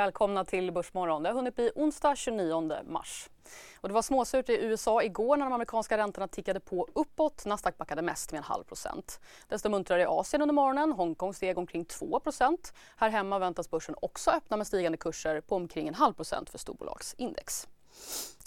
välkomna till Börsmorgon. Det har hunnit bli onsdag 29 mars. Och det var småsurt i USA igår när de amerikanska räntorna tickade på uppåt. Nasdaq backade mest med en halv procent. Desto muntrare i Asien under morgonen. Hongkong steg omkring 2% Här hemma väntas börsen också öppna med stigande kurser på omkring en halv procent för storbolagsindex.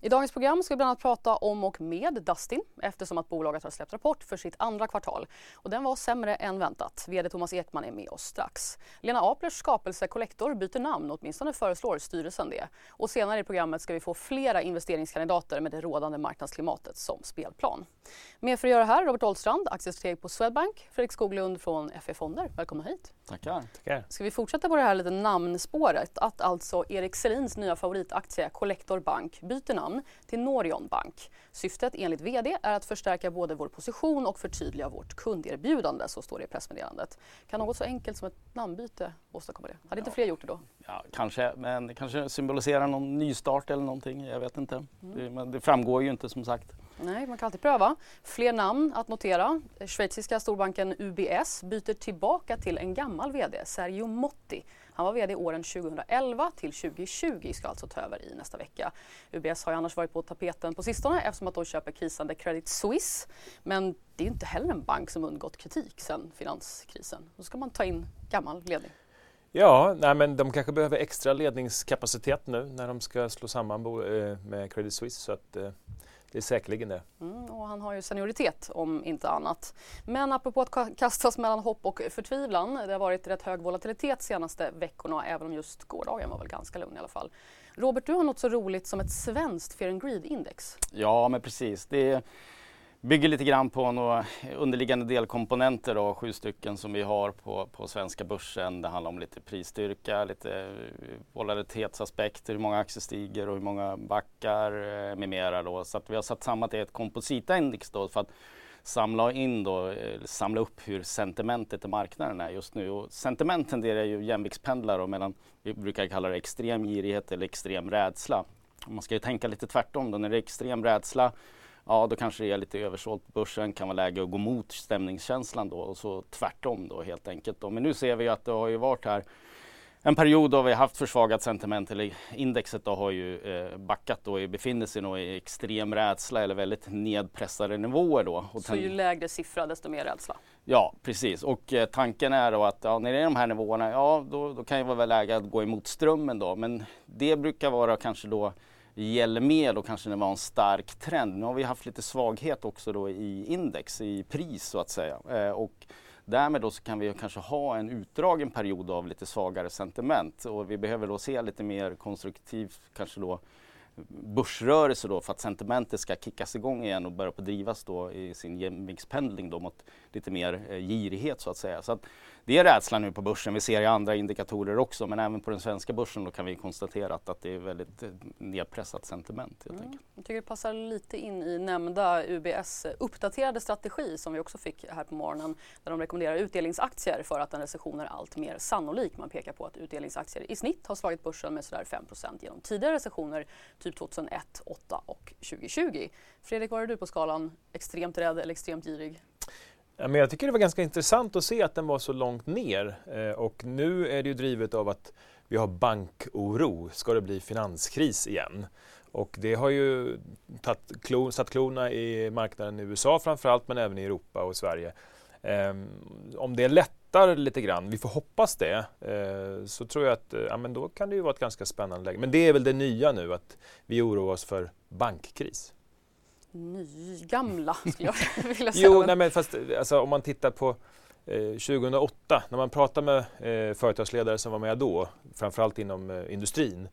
I dagens program ska vi bland annat prata om och med Dustin eftersom att bolaget har släppt rapport för sitt andra kvartal. Och den var sämre än väntat. VD Thomas Ekman är med oss strax. Lena Aplers skapelse Collector byter namn, åtminstone föreslår styrelsen det. Och senare i programmet ska vi få flera investeringskandidater med det rådande marknadsklimatet som spelplan. Med för att göra här Robert Ollstrand, aktiestrateg på Swedbank, Fredrik Skoglund från FE Fonder. Välkomna hit. Tackar. Tackar. Ska vi fortsätta på det här lite namnspåret att alltså Erik Selins nya favoritaktie Collector Bank byter namn till Norion Bank. Syftet enligt VD är att förstärka både vår position och förtydliga vårt kunderbjudande, så står det i pressmeddelandet. Kan något så enkelt som ett namnbyte åstadkomma det? Hade inte fler gjort det då? Ja, kanske, men det kanske symboliserar någon nystart eller någonting. Jag vet inte. Mm. Det, men det framgår ju inte som sagt. Nej, man kan alltid pröva. Fler namn att notera. Schweiziska storbanken UBS byter tillbaka till en gammal VD, Sergio Motti. Han var VD åren 2011 till 2020, ska alltså ta över i nästa vecka. UBS har ju annars varit på tapeten på sistone eftersom att de köper krisande Credit Suisse. Men det är inte heller en bank som undgått kritik sedan finanskrisen. Då ska man ta in gammal ledning. Ja, nej, men de kanske behöver extra ledningskapacitet nu när de ska slå samman eh, med Credit Suisse. Så att, eh, det är säkerligen det. Mm, och han har ju senioritet om inte annat. Men apropå att kastas mellan hopp och förtvivlan. Det har varit rätt hög volatilitet senaste veckorna även om just gårdagen var väl ganska lugn i alla fall. Robert, du har något så roligt som ett svenskt Fear and Greed-index. Ja, men precis. Det bygger lite grann på några underliggande delkomponenter, då, sju stycken som vi har på, på svenska börsen. Det handlar om lite prisstyrka, lite eh, volatilitetsaspekter, hur många aktier stiger och hur många backar eh, med mera. Då. Så att vi har satt samman till ett kompositaindex då för att samla in då, eh, samla upp hur sentimentet i marknaden är just nu. Och sentiment tenderar ju jämviktspendlar mellan, vi brukar kalla det extrem girighet eller extrem rädsla. Man ska ju tänka lite tvärtom då, när det är extrem rädsla ja då kanske det är lite översålt på börsen, kan vara läge att gå mot stämningskänslan då och så tvärtom då helt enkelt. Då. Men nu ser vi att det har ju varit här en period då vi har haft försvagat sentiment, eller indexet då har ju eh, backat och befinner sig nog i extrem rädsla eller väldigt nedpressade nivåer då. Och så ju lägre siffra desto mer rädsla? Ja precis och eh, tanken är då att ja, när det är de här nivåerna, ja då, då kan det vara läge att gå emot strömmen då men det brukar vara kanske då gäller mer och kanske det var en stark trend. Nu har vi haft lite svaghet också då i index, i pris så att säga. Eh, och därmed då så kan vi kanske ha en utdragen period av lite svagare sentiment och vi behöver då se lite mer konstruktivt kanske då börsrörelse då för att sentimentet ska kickas igång igen och börja på drivas då i sin jämviktspendling då mot lite mer eh, girighet så att säga. Så att det är rädsla nu på börsen. Vi ser i andra indikatorer också men även på den svenska börsen kan vi konstatera att, att det är väldigt eh, nedpressat sentiment. Helt mm. Jag tycker det passar lite in i nämnda UBS uppdaterade strategi som vi också fick här på morgonen där de rekommenderar utdelningsaktier för att en recession är allt mer sannolik. Man pekar på att utdelningsaktier i snitt har slagit börsen med sådär 5% genom tidigare recessioner typ 2001, 2008 och 2020. Fredrik, var är du på skalan? Extremt rädd eller extremt girig? Ja, men jag tycker det var ganska intressant att se att den var så långt ner eh, och nu är det ju drivet av att vi har bankoro. Ska det bli finanskris igen? Och det har ju tatt, klo, satt klorna i marknaden i USA framförallt men även i Europa och Sverige. Eh, om det lättar lite grann, vi får hoppas det, eh, så tror jag att eh, ja, men då kan det ju vara ett ganska spännande läge. Men det är väl det nya nu att vi oroar oss för bankkris nygamla, skulle jag vilja säga. jo, nej, men fast alltså, om man tittar på eh, 2008, när man pratar med eh, företagsledare som var med då, framförallt inom eh, industrin,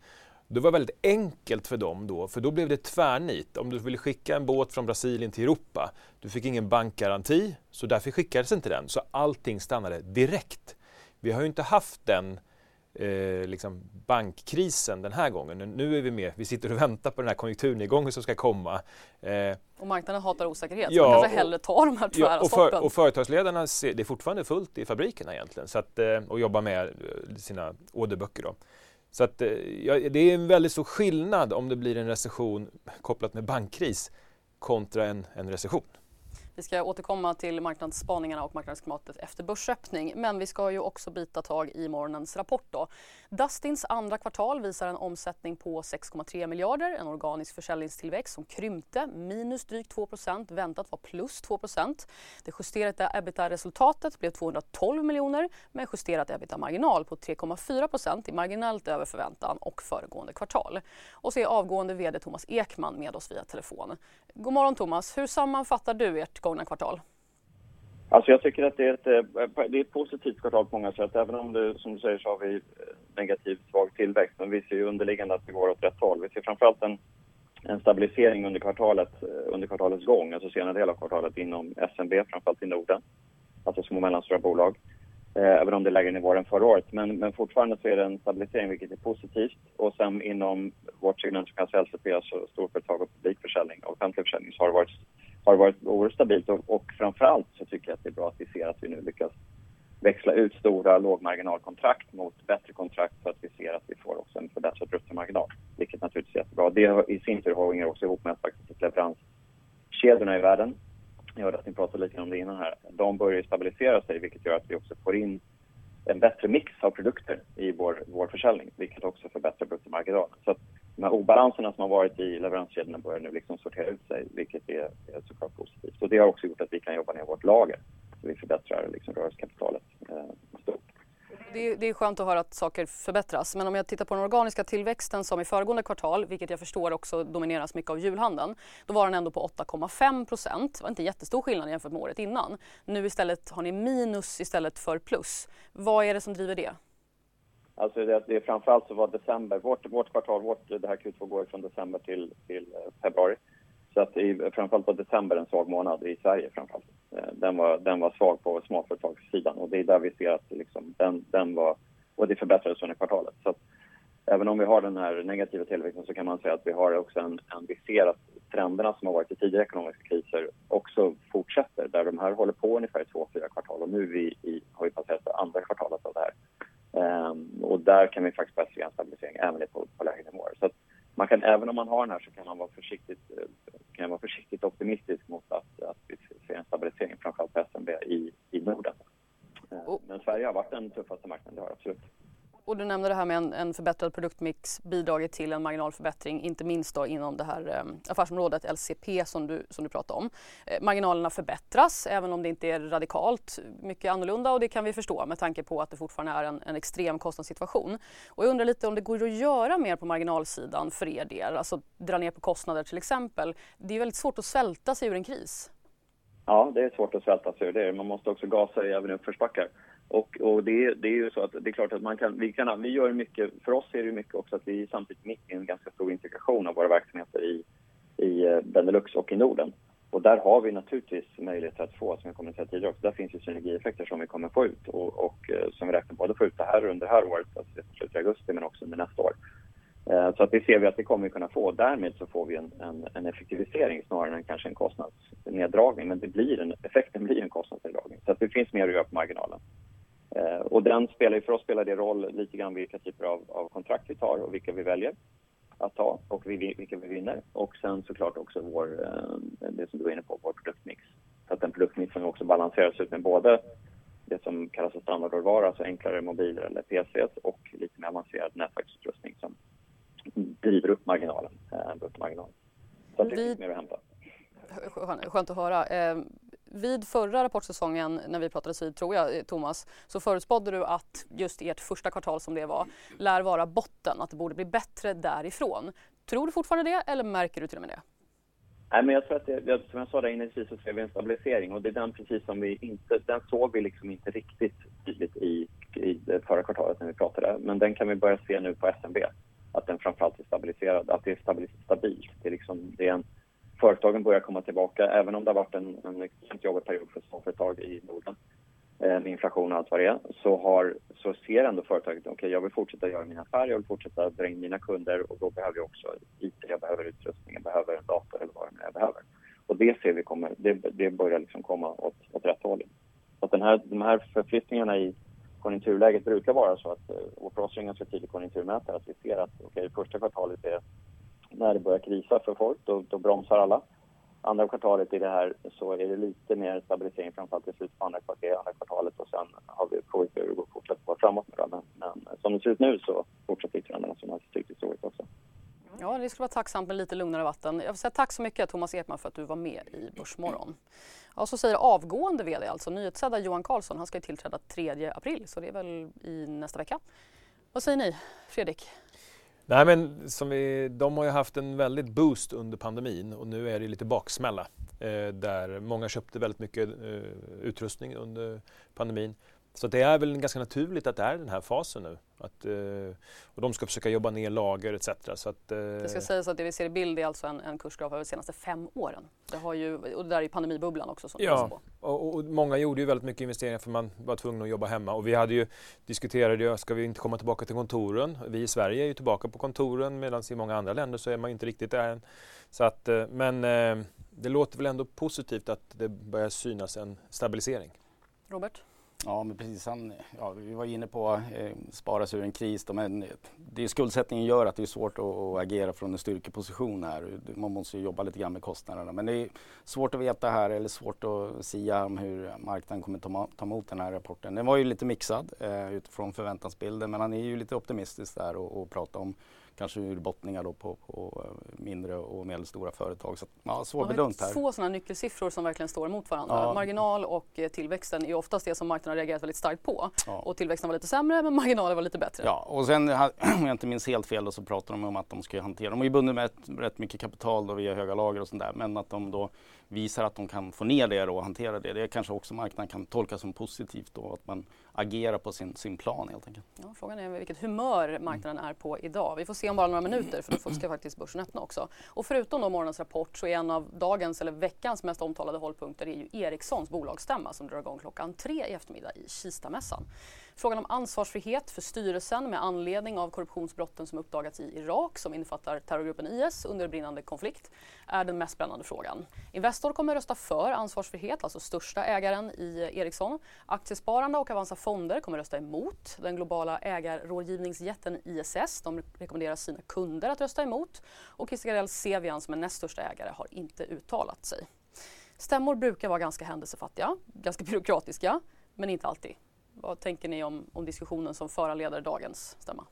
det var väldigt enkelt för dem då, för då blev det tvärnit. Om du ville skicka en båt från Brasilien till Europa, du fick ingen bankgaranti, så därför skickades inte den. Så allting stannade direkt. Vi har ju inte haft den eh, liksom bankkrisen den här gången. Nu är vi med, vi sitter och väntar på den här konjunkturnedgången som ska komma. Eh, och marknaden hatar osäkerhet, ja, så man kanske hellre tar de här tvära ja, och, för, och företagsledarna, ser, det är fortfarande fullt i fabrikerna egentligen så att, eh, och jobbar med eh, sina orderböcker. Då. Så att, ja, det är en väldigt stor skillnad om det blir en recession kopplat med bankkris kontra en, en recession. Vi ska återkomma till marknadsspaningarna och marknadsklimatet efter börsöppning. Men vi ska ju också bita tag i morgonens rapport. Då. Dustins andra kvartal visar en omsättning på 6,3 miljarder, en organisk försäljningstillväxt som krympte minus drygt 2% väntat var plus 2% Det justerade ebitda-resultatet blev 212 miljoner med justerat ebitda-marginal på 3,4% i marginellt över förväntan och föregående kvartal. Och så är avgående VD Thomas Ekman med oss via telefon. God morgon Thomas, hur sammanfattar du ert utgångna kvartal? Alltså jag tycker att det är, ett, eh, det är ett positivt kvartal på många sätt. Även om det, som du säger så har vi eh, negativ svag tillväxt. Men vi ser ju underliggande att det går åt rätt håll. Vi ser framförallt en, en stabilisering under kvartalet, eh, under kvartalets gång, alltså senare del av kvartalet inom SMB, framförallt i Norden. Alltså små och mellanstora bolag. även om det är lägre nivåer än förra året. Men, men fortfarande så är det en stabilisering, vilket är positivt. Och sen inom vårt segment som kallas LCP, alltså storföretag och publikförsäljning och offentlig försäljning, så har det varit har varit oerhört stabilt och, och framförallt så tycker jag att det är bra att vi ser att vi nu lyckas växla ut stora lågmarginalkontrakt mot bättre kontrakt så att vi ser att vi får också en förbättrad bruttomarginal. Vilket naturligtvis är jättebra. Det i sin tur hänger också ihop med att faktiskt leveranskedjorna i världen, jag hörde att ni pratade lite om det innan här, de börjar stabilisera sig vilket gör att vi också får in en bättre mix av produkter i vår, vår försäljning vilket också förbättrar bruttomarginalen. Så att de här obalanserna som har varit i leveranskedjorna börjar nu liksom sortera ut sig, vilket är, är såklart positivt. Och det har också gjort att vi kan jobba ner vårt lager. Så vi förbättrar liksom rörelsekapitalet eh, stort. Det, det, är skönt att höra att saker förbättras. Men om jag tittar på den organiska tillväxten som i föregående kvartal, vilket jag förstår också domineras mycket av julhandeln, då var den ändå på 8,5 procent. Det var inte jättestor skillnad jämfört med året innan. Nu istället har ni minus istället för plus. Vad är det som driver det? Alltså det, det är framförallt så var december, vårt, vårt kvartal, vårt, det här Q2 går från december till, till eh, februari. Så att i, framförallt var december en svag månad i Sverige framförallt. Eh, den var, den var svag på småföretagssidan och det är där vi ser att liksom, den, den var, och det förbättrades under kvartalet. Så att, även om vi har den här negativa tillväxten så kan man säga att vi har också en, en vi ser att trenderna som har varit i tidigare ekonomiska kriser också fortsätter. Där de här håller på ungefär i två, fyra kvartal och nu vi i, har vi passerat det andra kvartalet av det här. Um, och där kan vi faktiskt börja se en stabilisering även på, på lägre nivåer. Så man kan, även om man har den här så kan man vara försiktigt, eh, kan vara försiktigt optimistisk mot att, att vi ser en stabilisering framförallt på SMB i, i Norden. Uh, men Sverige har varit den tuffaste marknaden, det har absolut. Och du nämnde det här med en, en förbättrad produktmix bidragit till en marginalförbättring, inte minst då inom det här eh, affärsområdet LCP som du, som du pratade om. Eh, marginalerna förbättras även om det inte är radikalt mycket annorlunda och det kan vi förstå med tanke på att det fortfarande är en, en extrem kostnadssituation. Och jag undrar lite om det går att göra mer på marginalsidan för er del, alltså dra ner på kostnader till exempel. Det är väldigt svårt att svälta sig ur en kris. Ja, det är svårt att svälta sig ur det. Man måste också gasa i även uppförsbackar. Och, och det, det, är ju så att det är klart att man kan, vi kan, vi gör mycket, för oss är det mycket också att vi är samtidigt mitt i en ganska stor integration av våra verksamheter i, i eh, Benelux och i Norden. Och där har vi naturligtvis möjligheter att få, som jag kommenterade tidigare också, där finns ju synergieffekter som vi kommer få ut och, och eh, som vi räknar både få ut det här under det här året, alltså slutet av augusti, men också under nästa år. Eh, så att det ser vi att det kommer vi kunna få. Därmed så får vi en, en, en, effektivisering snarare än kanske en kostnadsneddragning. Men det blir en, effekten blir en kostnadsneddragning. Så att det finns mer att göra på marginalen. Eh, och den spelar, för oss spelar det roll lite grann vilka typer av, av kontrakt vi tar och vilka vi väljer att ta och vilka vi vinner. Och sen såklart också vår, eh, det som du var inne på, vår produktmix. Så att den produktmixen också balanseras ut med både det som kallas för standardråvara, alltså enklare mobiler eller PCs och lite mer avancerad nätverksutrustning som driver upp marginalen, eh, bruttomarginalen. Så att det finns mer att hämta. Skönt att höra. Vid förra rapportsäsongen när vi pratades vid, tror jag, eh, Thomas, så förutspådde du att just ert första kvartal som det var lär vara botten, att det borde bli bättre därifrån. Tror du fortfarande det eller märker du till och med det? Nej, men jag tror att det, som jag sa där inledningsvis så ser vi en stabilisering och det är den precis som vi inte, den såg vi liksom inte riktigt tydligt i, i det förra kvartalet när vi pratade. Men den kan vi börja se nu på SMB, att den framförallt är stabiliserad, att det är stabilt. Det är liksom, det är en, företagen börjar komma tillbaka, även om det har varit en, en extremt jobbig period för småföretag i Norden. Eh, med inflation och allt vad det är, så, har, så ser ändå företaget okej, okay, jag vill fortsätta göra mina affärer, jag vill fortsätta dra in mina kunder och då behöver jag också IT, jag behöver utrustning, jag behöver en dator eller vad det är jag behöver. Och det ser vi kommer, det, det börjar liksom komma åt, åt rätt håll. Så att den här, de här förflyttningarna i konjunkturläget brukar vara så att, eh, och för oss är det en ganska tydlig konjunkturmätare, att vi ser att okej, okay, första kvartalet är när det börjar krisa för folk, då, då bromsar alla. Andra kvartalet i det här så är det lite mer stabilisering framförallt i slutet på andra, kvartal, andra kvartalet och sen har vi får hur det går framåt Men, men som det ser ut nu så fortsätter trenderna som har tyckt historiskt också. Ja, det skulle vara tacksamt med lite lugnare vatten. Jag vill säga tack så mycket Thomas Ekman för att du var med i Börsmorgon. Ja, så säger avgående VD, alltså nyhetssedda Johan Karlsson. Han ska ju tillträda 3 april, så det är väl i nästa vecka. Vad säger ni, Fredrik? Nej, men som vi, de har ju haft en väldigt boost under pandemin och nu är det lite baksmälla eh, där många köpte väldigt mycket eh, utrustning under pandemin. Så det är väl ganska naturligt att det är den här fasen nu. Att, eh, och de ska försöka jobba ner lager etc. Så att, eh... Det ska sägas att det vi ser i bild är alltså en, en kursgraf över de senaste fem åren. Det har ju, och det där är pandemibubblan också. Som ja, och, och, många gjorde ju väldigt mycket investeringar för man var tvungen att jobba hemma. Och vi hade ju diskuterade ju, ska vi inte komma tillbaka till kontoren? Vi i Sverige är ju tillbaka på kontoren medan i många andra länder så är man inte riktigt där än. Så att, eh, men eh, det låter väl ändå positivt att det börjar synas en stabilisering. Robert? Ja, men precis. Han, ja, vi var inne på eh, spara sig ur en kris. Då, men det är skuldsättningen gör att det är svårt att, att, agera från en styrkeposition här. Man måste ju jobba lite grann med kostnaderna. Men det är svårt att veta här, eller svårt att sia om hur marknaden kommer ta, ta emot den här rapporten. Den var ju lite mixad eh, utifrån förväntansbilden, men han är ju lite optimistisk där och, och pratar om kanske urbottningar då på, på eh, mindre och medelstora företag. Så, ja, svårbedömt här. Två sådana nyckelsiffror som verkligen står emot varandra. Ja. Marginal och eh, tillväxten är oftast det som marknaden har reagerat väldigt starkt på. Ja. Och tillväxten var lite sämre men marginalen var lite bättre. Ja, och sen om jag inte minns helt fel då, så pratar de om att de ska hantera, de är ju bundna med ett, rätt mycket kapital då via höga lager och sånt där, men att de då visar att de kan få ner det och hantera det. Det kanske också marknaden kan tolka som positivt då, att man agerar på sin, sin plan helt enkelt. Ja, frågan är vilket humör marknaden är på idag. Vi får se om bara några minuter för då ska faktiskt börsen öppna också. Och förutom då morgonens rapport så är en av dagens eller veckans mest omtalade hållpunkter är ju Ericssons bolagsstämma som drar igång klockan tre i eftermiddag i Kistamässan. Frågan om ansvarsfrihet för styrelsen med anledning av korruptionsbrotten som uppdagats i Irak som innefattar terrorgruppen IS under brinnande konflikt är den mest spännande frågan. Investor kommer rösta för ansvarsfrihet, alltså största ägaren i Ericsson. Aktiesparande och Avanza Fonder kommer rösta emot. Den globala ägarrådgivningsjätten ISS de rekommenderar sina kunder att rösta emot. Och Christer Gardell Sevian som är näst största ägare har inte uttalat sig. Stämmor brukar vara ganska händelsefattiga, ganska byråkratiska, men inte alltid. Vad tänker ni om, om diskussionen som föranleder dagens stämma?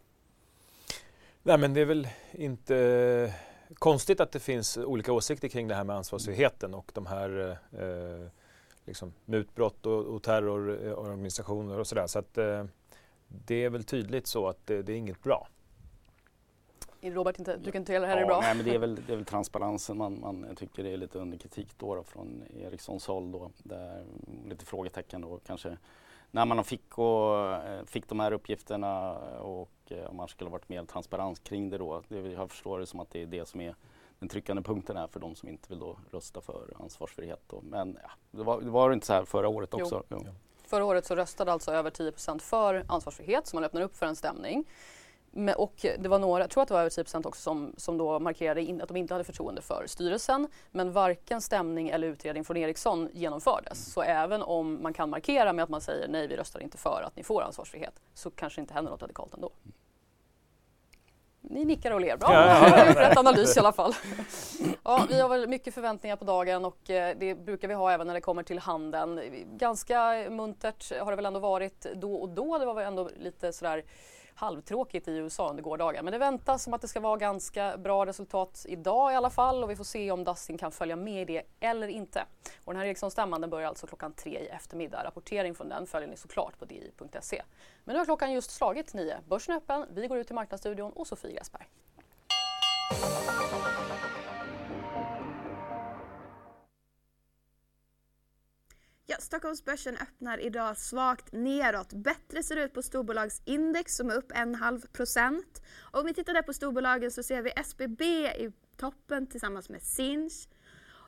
Nej, men det är väl inte konstigt att det finns olika åsikter kring det här med ansvarsfriheten och de här eh, liksom, mutbrott och, och terrororganisationer och sådär. Så att eh, det är väl tydligt så att det, det är inget bra. Robert, inte, du kan inte heller det här är bra? Nej, men det är väl, det är väl transparensen man, man tycker är lite under kritik då, då från Ericssons håll. Då, där lite frågetecken då kanske när man fick, och, eh, fick de här uppgifterna och eh, om man skulle varit mer transparent kring det då. Det, jag förstår det som att det är det som är den tryckande punkten här för de som inte vill då rösta för ansvarsfrihet. Då. Men ja, det, var, det var inte så här förra året också? Jo. Jo. Förra året så röstade alltså över 10% för ansvarsfrihet så man öppnar upp för en stämning. Men, och det var några, jag tror att det var över 10 också som, som då markerade in, att de inte hade förtroende för styrelsen. Men varken stämning eller utredning från Ericsson genomfördes. Så även om man kan markera med att man säger nej, vi röstar inte för att ni får ansvarsfrihet så kanske inte händer något radikalt ändå. Ni nickar och ler. Bra, ja, ja, ja. rätt analys i alla fall. Ja, vi har väl mycket förväntningar på dagen och eh, det brukar vi ha även när det kommer till handeln. Ganska muntert har det väl ändå varit då och då. Det var väl ändå lite sådär halvtråkigt i USA under gårdagen. Men det väntas som att det ska vara ganska bra resultat idag i alla fall och vi får se om Dustin kan följa med i det eller inte. Och den här Ericsson-stämman börjar alltså klockan tre i eftermiddag. Rapportering från den följer ni såklart på di.se. Men nu har klockan just slagit nio. Börsen är öppen, vi går ut till Marknadsstudion och Sofie Gräsberg. Ja, Stockholmsbörsen öppnar idag svagt neråt. Bättre ser det ut på storbolagsindex som är upp en halv procent. Om vi tittar där på storbolagen så ser vi SBB i toppen tillsammans med Sinch.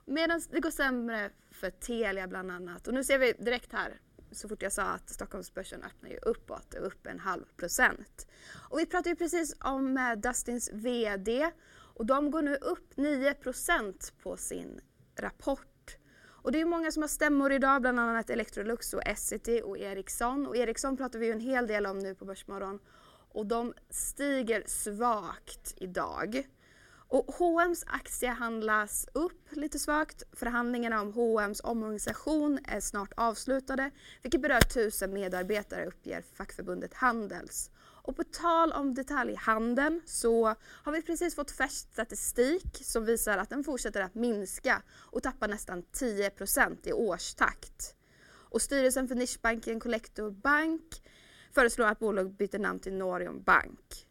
Medan det går sämre för Telia bland annat. Och nu ser vi direkt här så fort jag sa att Stockholmsbörsen öppnar ju uppåt, upp en halv procent. Och vi pratade ju precis om eh, Dustins VD och de går nu upp 9 procent på sin rapport. Och det är många som har stämmor idag, bland annat Electrolux och Essity och Ericsson. Och Ericsson pratar vi ju en hel del om nu på Börsmorgon och de stiger svagt idag. Och H&M's aktie handlas upp lite svagt. Förhandlingarna om H&M's omorganisation är snart avslutade, vilket berör tusen medarbetare uppger fackförbundet Handels. Och på tal om detaljhandeln så har vi precis fått färsk statistik som visar att den fortsätter att minska och tappar nästan 10% i årstakt. Och styrelsen för nischbanken Collector Bank föreslår att bolaget byter namn till Norion Bank.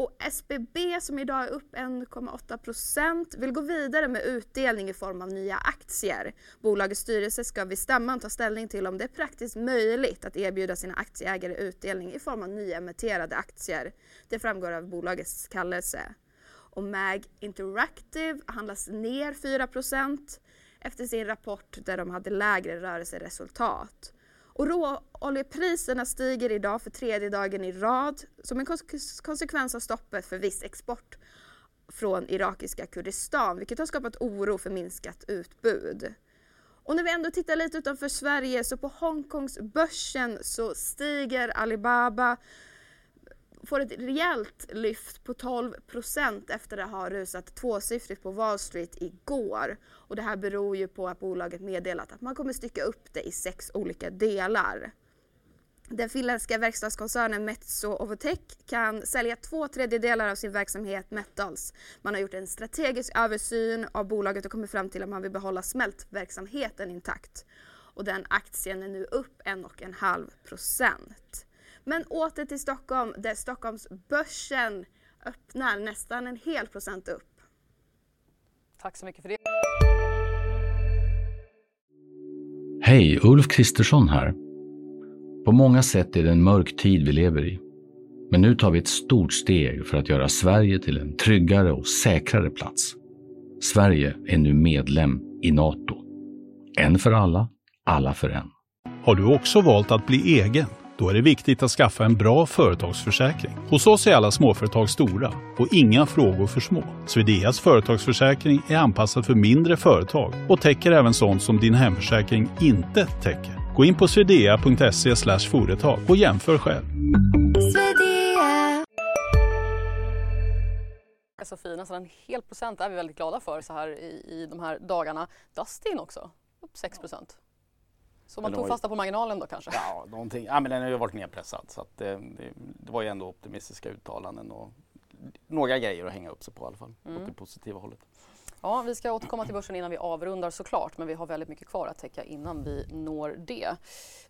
Och SBB som idag är upp 1,8 procent vill gå vidare med utdelning i form av nya aktier. Bolagets styrelse ska vid stämman ta ställning till om det är praktiskt möjligt att erbjuda sina aktieägare utdelning i form av nyemitterade aktier. Det framgår av bolagets kallelse. Och MAG Interactive handlas ner 4 procent efter sin rapport där de hade lägre rörelseresultat. Och råoljepriserna stiger idag för tredje dagen i rad som en konsekvens av stoppet för viss export från irakiska Kurdistan, vilket har skapat oro för minskat utbud. Och när vi ändå tittar lite utanför Sverige så på Hongkongs börsen så stiger Alibaba får ett rejält lyft på 12 procent efter att ha rusat tvåsiffrigt på Wall Street igår. Och det här beror ju på att bolaget meddelat att man kommer stycka upp det i sex olika delar. Den finländska verkstadskoncernen Metso Ovotech kan sälja två tredjedelar av sin verksamhet Metals. Man har gjort en strategisk översyn av bolaget och kommit fram till att man vill behålla smältverksamheten intakt. Och den aktien är nu upp 1,5 procent. Men åter till Stockholm där Stockholmsbörsen öppnar nästan en hel procent upp. Tack så mycket för det. Hej, Ulf Kristersson här. På många sätt är det en mörk tid vi lever i. Men nu tar vi ett stort steg för att göra Sverige till en tryggare och säkrare plats. Sverige är nu medlem i Nato. En för alla, alla för en. Har du också valt att bli egen? Då är det viktigt att skaffa en bra företagsförsäkring. Hos oss är alla småföretag stora och inga frågor för små. Swedeas företagsförsäkring är anpassad för mindre företag och täcker även sånt som din hemförsäkring inte täcker. Gå in på swedea.se företag och jämför själv. är så fin, nästan en hel procent är vi väldigt glada för så här i, i de här dagarna. Dustin också, upp 6 procent. Så man tog fasta på marginalen då kanske? Ja, någonting. ja men den har ju varit nedpressad så att det, det, det var ju ändå optimistiska uttalanden och några grejer att hänga upp sig på i alla fall, mm. åt det positiva hållet. Ja, vi ska återkomma till börsen innan vi avrundar såklart, men vi har väldigt mycket kvar att täcka innan vi når det.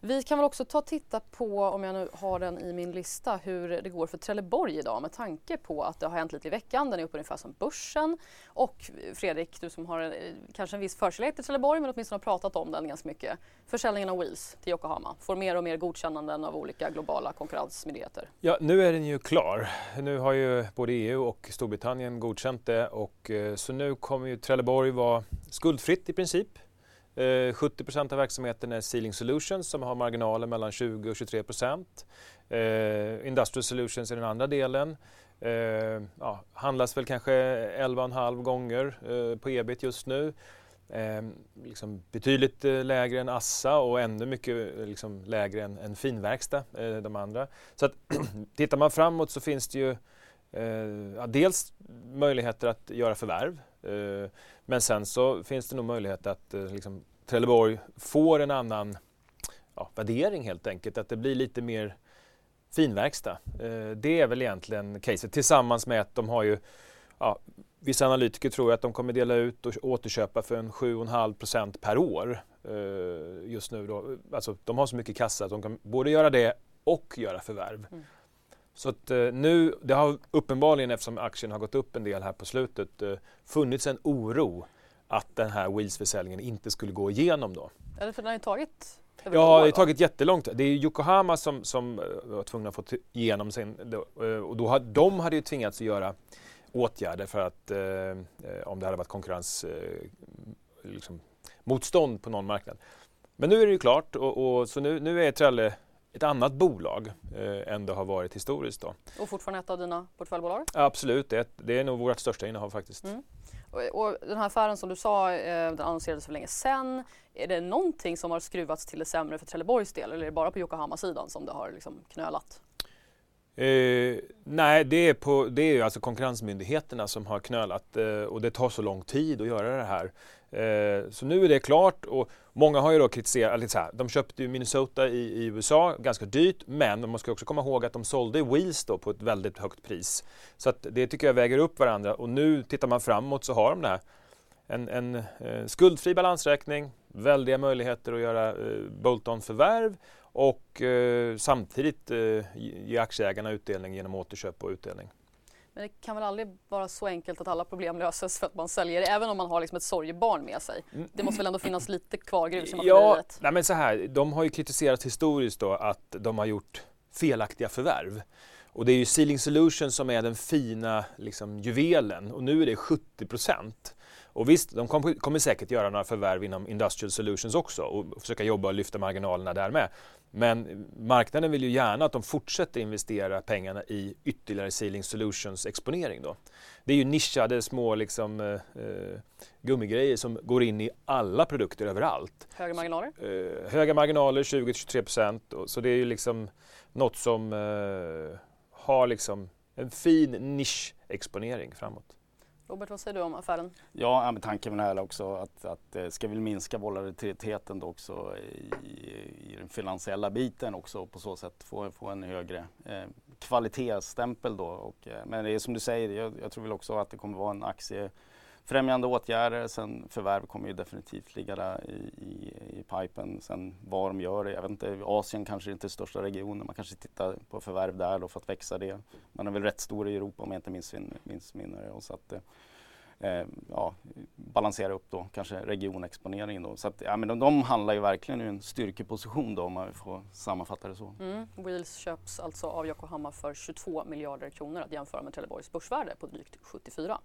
Vi kan väl också ta och titta på, om jag nu har den i min lista, hur det går för Trelleborg idag med tanke på att det har hänt lite i veckan. Den är uppe ungefär som börsen. Och Fredrik, du som har en, kanske en viss förkärlek till Trelleborg men åtminstone har pratat om den ganska mycket. Försäljningen av Wheels till Yokohama får mer och mer godkännanden av olika globala konkurrensmyndigheter. Ja, nu är den ju klar. Nu har ju både EU och Storbritannien godkänt det och eh, så nu kommer ju Trelleborg vara skuldfritt i princip. 70 eh, av verksamheten är Sealing Solutions som har marginaler mellan 20 och 23 eh, Industrial Solutions är den andra delen. Eh, ja, handlas väl kanske 11,5 gånger eh, på ebit just nu. Eh, liksom betydligt lägre än Assa och ännu mycket liksom, lägre än, än finverkstad, de andra. Så att, tittar man framåt så finns det ju ja, dels möjligheter att göra förvärv Eh, men sen så finns det nog möjlighet att eh, liksom, Trelleborg får en annan ja, värdering helt enkelt, att det blir lite mer finverkstad. Eh, det är väl egentligen caset tillsammans med att de har ju ja, Vissa analytiker tror att de kommer dela ut och återköpa för en 7,5 procent per år just nu. Då. Alltså, de har så mycket kassa att de kan både göra det och göra förvärv. Mm. Så att eh, nu, det har uppenbarligen eftersom aktien har gått upp en del här på slutet funnits en oro att den här Wheels-försäljningen inte skulle gå igenom då. Eller för den har ju tagit Ja, det har tagit jättelångt. Det är Yokohama som, som eh, var tvungna att få igenom sin... Eh, och då hade, de hade ju tvingats att göra åtgärder för att eh, om det hade varit konkurrens eh, liksom, motstånd på någon marknad. Men nu är det ju klart och, och så nu, nu är Trelle ett annat bolag eh, än det har varit historiskt. Då. Och fortfarande ett av dina portföljbolag? Absolut, det är, det är nog vårt största innehav faktiskt. Mm. Och, och, den här affären som du sa, eh, den annonserades för länge sedan. Är det någonting som har skruvats till det sämre för Trelleborgs del eller är det bara på Yokohama-sidan som det har liksom knölat? Eh, nej, det är, på, det är alltså konkurrensmyndigheterna som har knölat eh, och det tar så lång tid att göra det här. Eh, så nu är det klart och många har ju då kritiserat, lite så här, de köpte ju Minnesota i, i, USA ganska dyrt men man ska också komma ihåg att de sålde Wheels då på ett väldigt högt pris. Så att det tycker jag väger upp varandra och nu tittar man framåt så har de det här en, en eh, skuldfri balansräkning, väldiga möjligheter att göra eh, bolt-on-förvärv och eh, samtidigt eh, ge aktieägarna utdelning genom återköp och utdelning. Men det kan väl aldrig vara så enkelt att alla problem löses för att man säljer, även om man har liksom ett sorgebarn med sig. Mm. Det måste väl ändå finnas lite kvar grus i Ja, nej men så här, de har ju kritiserat historiskt då att de har gjort felaktiga förvärv. Och det är ju Sealing Solutions som är den fina liksom, juvelen och nu är det 70 procent. Och visst, de kommer säkert göra några förvärv inom Industrial Solutions också och försöka jobba och lyfta marginalerna där med. Men marknaden vill ju gärna att de fortsätter investera pengarna i ytterligare Sealing Solutions exponering då. Det är ju nischade små liksom, eh, eh gummigrejer som går in i alla produkter överallt. Höga marginaler? Eh, höga marginaler, 20-23 procent. Så det är ju liksom något som eh, har liksom en fin nischexponering framåt. Robert, vad säger du om affären? Ja, med tanken med det här också att, att eh, ska vi minska volatiliteten då också i, i, den finansiella biten också och på så sätt få, få en högre eh, kvalitetsstämpel då. Och, eh, men det är som du säger, jag, jag tror väl också att det kommer vara en aktie främjande åtgärder. Sen förvärv kommer ju definitivt ligga där i, i, i pipen. Sen vad de gör, jag vet inte, Asien kanske inte är största regionen. Man kanske tittar på förvärv där då för att växa det. Man är väl rätt stor i Europa om jag inte minns, minns minner. Och så att, eh, ja, balansera upp då kanske regionexponeringen då. Så att, ja, men de, de handlar ju verkligen i en styrkeposition då om man får sammanfatta det så. Mm. Wheels köps alltså av Yokohama för 22 miljarder kronor att jämföra med Trelleborgs börsvärde på drygt 74.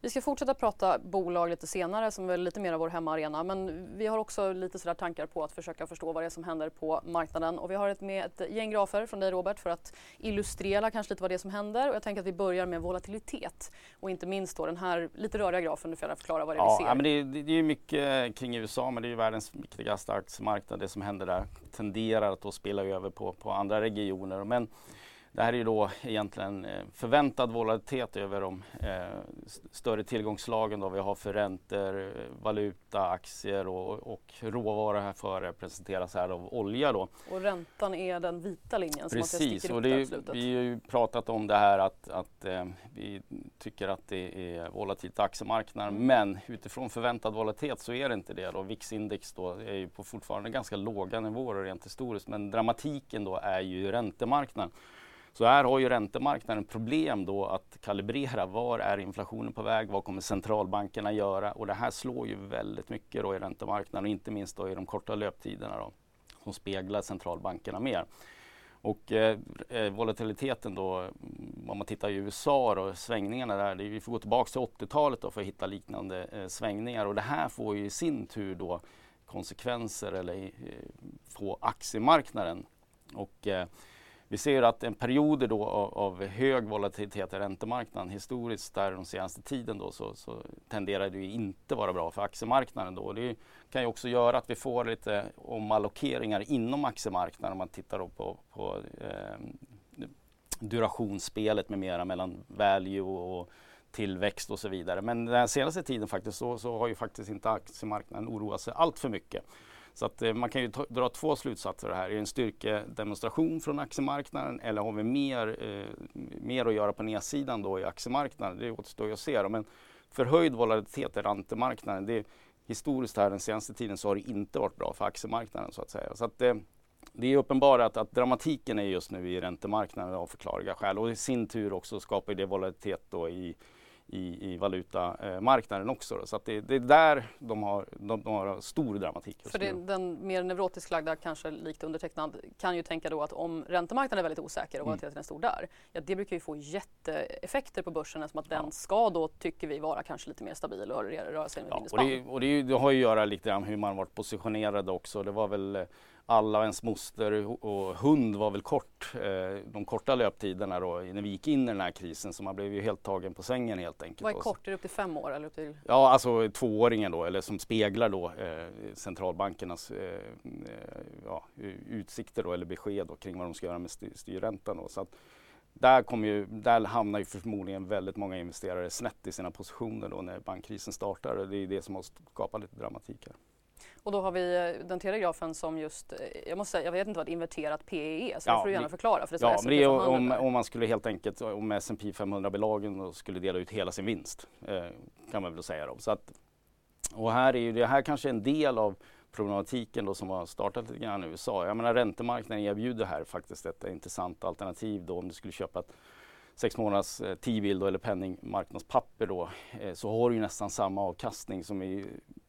Vi ska fortsätta prata bolag lite senare som är lite mer av vår hemmaarena men vi har också lite sådär tankar på att försöka förstå vad det är som händer på marknaden och vi har ett med ett gäng grafer från dig Robert för att illustrera kanske lite vad det är som händer och jag tänker att vi börjar med volatilitet och inte minst då den här lite röriga grafen, du får gärna förklara vad det är ja, vi ser. Ja, men det, är, det är mycket kring USA men det är ju världens viktigaste aktiemarknad. Det som händer där tenderar att då spela över på, på andra regioner men det här är ju då egentligen eh, förväntad volatilitet över de eh, större tillgångslagen då vi har för räntor, eh, valuta, aktier och, och råvaror här före presenteras här av olja då. Och räntan är den vita linjen Precis, som sticker och det är, vi har ju pratat om det här att, att eh, vi tycker att det är volatilt aktiemarknaden mm. men utifrån förväntad volatilitet så är det inte det då. VIX-index då är ju på fortfarande ganska låga nivåer rent historiskt men dramatiken då är ju räntemarknaden. Så här har ju räntemarknaden problem då att kalibrera var är inflationen på väg, vad kommer centralbankerna göra och det här slår ju väldigt mycket då i räntemarknaden och inte minst då i de korta löptiderna då, som speglar centralbankerna mer. Och eh, eh volatiliteten då, om man tittar i USA och svängningarna där, det, vi får gå tillbaka till 80-talet då för att hitta liknande eh, svängningar och det här får ju i sin tur då konsekvenser eller eh, få aktiemarknaden. Och, eh, vi ser att en period då av, av, hög volatilitet i räntemarknaden historiskt där de senaste tiden då så, så tenderar det ju inte vara bra för aktiemarknaden då. Det kan ju också göra att vi får lite omallokeringar inom aktiemarknaden om man tittar då på, på eh, durationsspelet med mera mellan value och tillväxt och så vidare. Men den senaste tiden faktiskt så, så har ju faktiskt inte aktiemarknaden oroat sig allt för mycket. Så att, eh, man kan ju dra två slutsatser här. Är det en styrkedemonstration från aktiemarknaden eller har vi mer, eh, mer att göra på nedsidan då i aktiemarknaden? Det återstår ju att se. Men förhöjd volatilitet i räntemarknaden, det, historiskt här den senaste tiden så har det inte varit bra för aktiemarknaden så att säga. Så att, eh, det är uppenbart att, att, dramatiken är just nu i räntemarknaden av förklarliga skäl och i sin tur också skapar det volatilitet då i, i, i valutamarknaden också. Då. Så det, det, är där de har, de, de har stor dramatik. För det, den mer neurotiskt lagda, kanske likt undertecknad, kan ju tänka då att om räntemarknaden är väldigt osäker och mm. volatiliteten är stor där, ja, det brukar ju få jätteeffekter på börsen eftersom att den ska då, tycker vi, vara kanske lite mer stabil och röra sig ja, och det, och det, det har ju att göra lite grann hur man varit positionerad också. Det var väl alla och ens moster och hund var väl kort, eh, de korta löptiderna då när vi gick in i den här krisen så man blev ju helt tagen på sängen helt enkelt. Vad är kort? Är det upp till fem år eller upp till? Ja, alltså tvååringen då eller som speglar då eh, centralbankernas eh, ja, utsikter då eller besked då, kring vad de ska göra med styrräntan. Då. Så att där, ju, där hamnar ju förmodligen väldigt många investerare snett i sina positioner då när bankkrisen startar och det är det som har skapat lite dramatik här. Och då har vi eh, den tredje grafen som just, eh, jag måste säga, jag vet inte vad ett inverterat PE är så ja, det får du gärna förklara. För det ja, men det är om, om man skulle helt enkelt, om S&P 500-bolagen skulle dela ut hela sin vinst, eh, kan man väl säga då. Så att, och här är ju det här kanske en del av problematiken då som har startat lite grann i USA. Jag menar räntemarknaden erbjuder här faktiskt ett intressant alternativ då om du skulle köpa ett sex månaders eh, T-bill eller penningmarknadspapper då eh, så har du ju nästan samma avkastning som i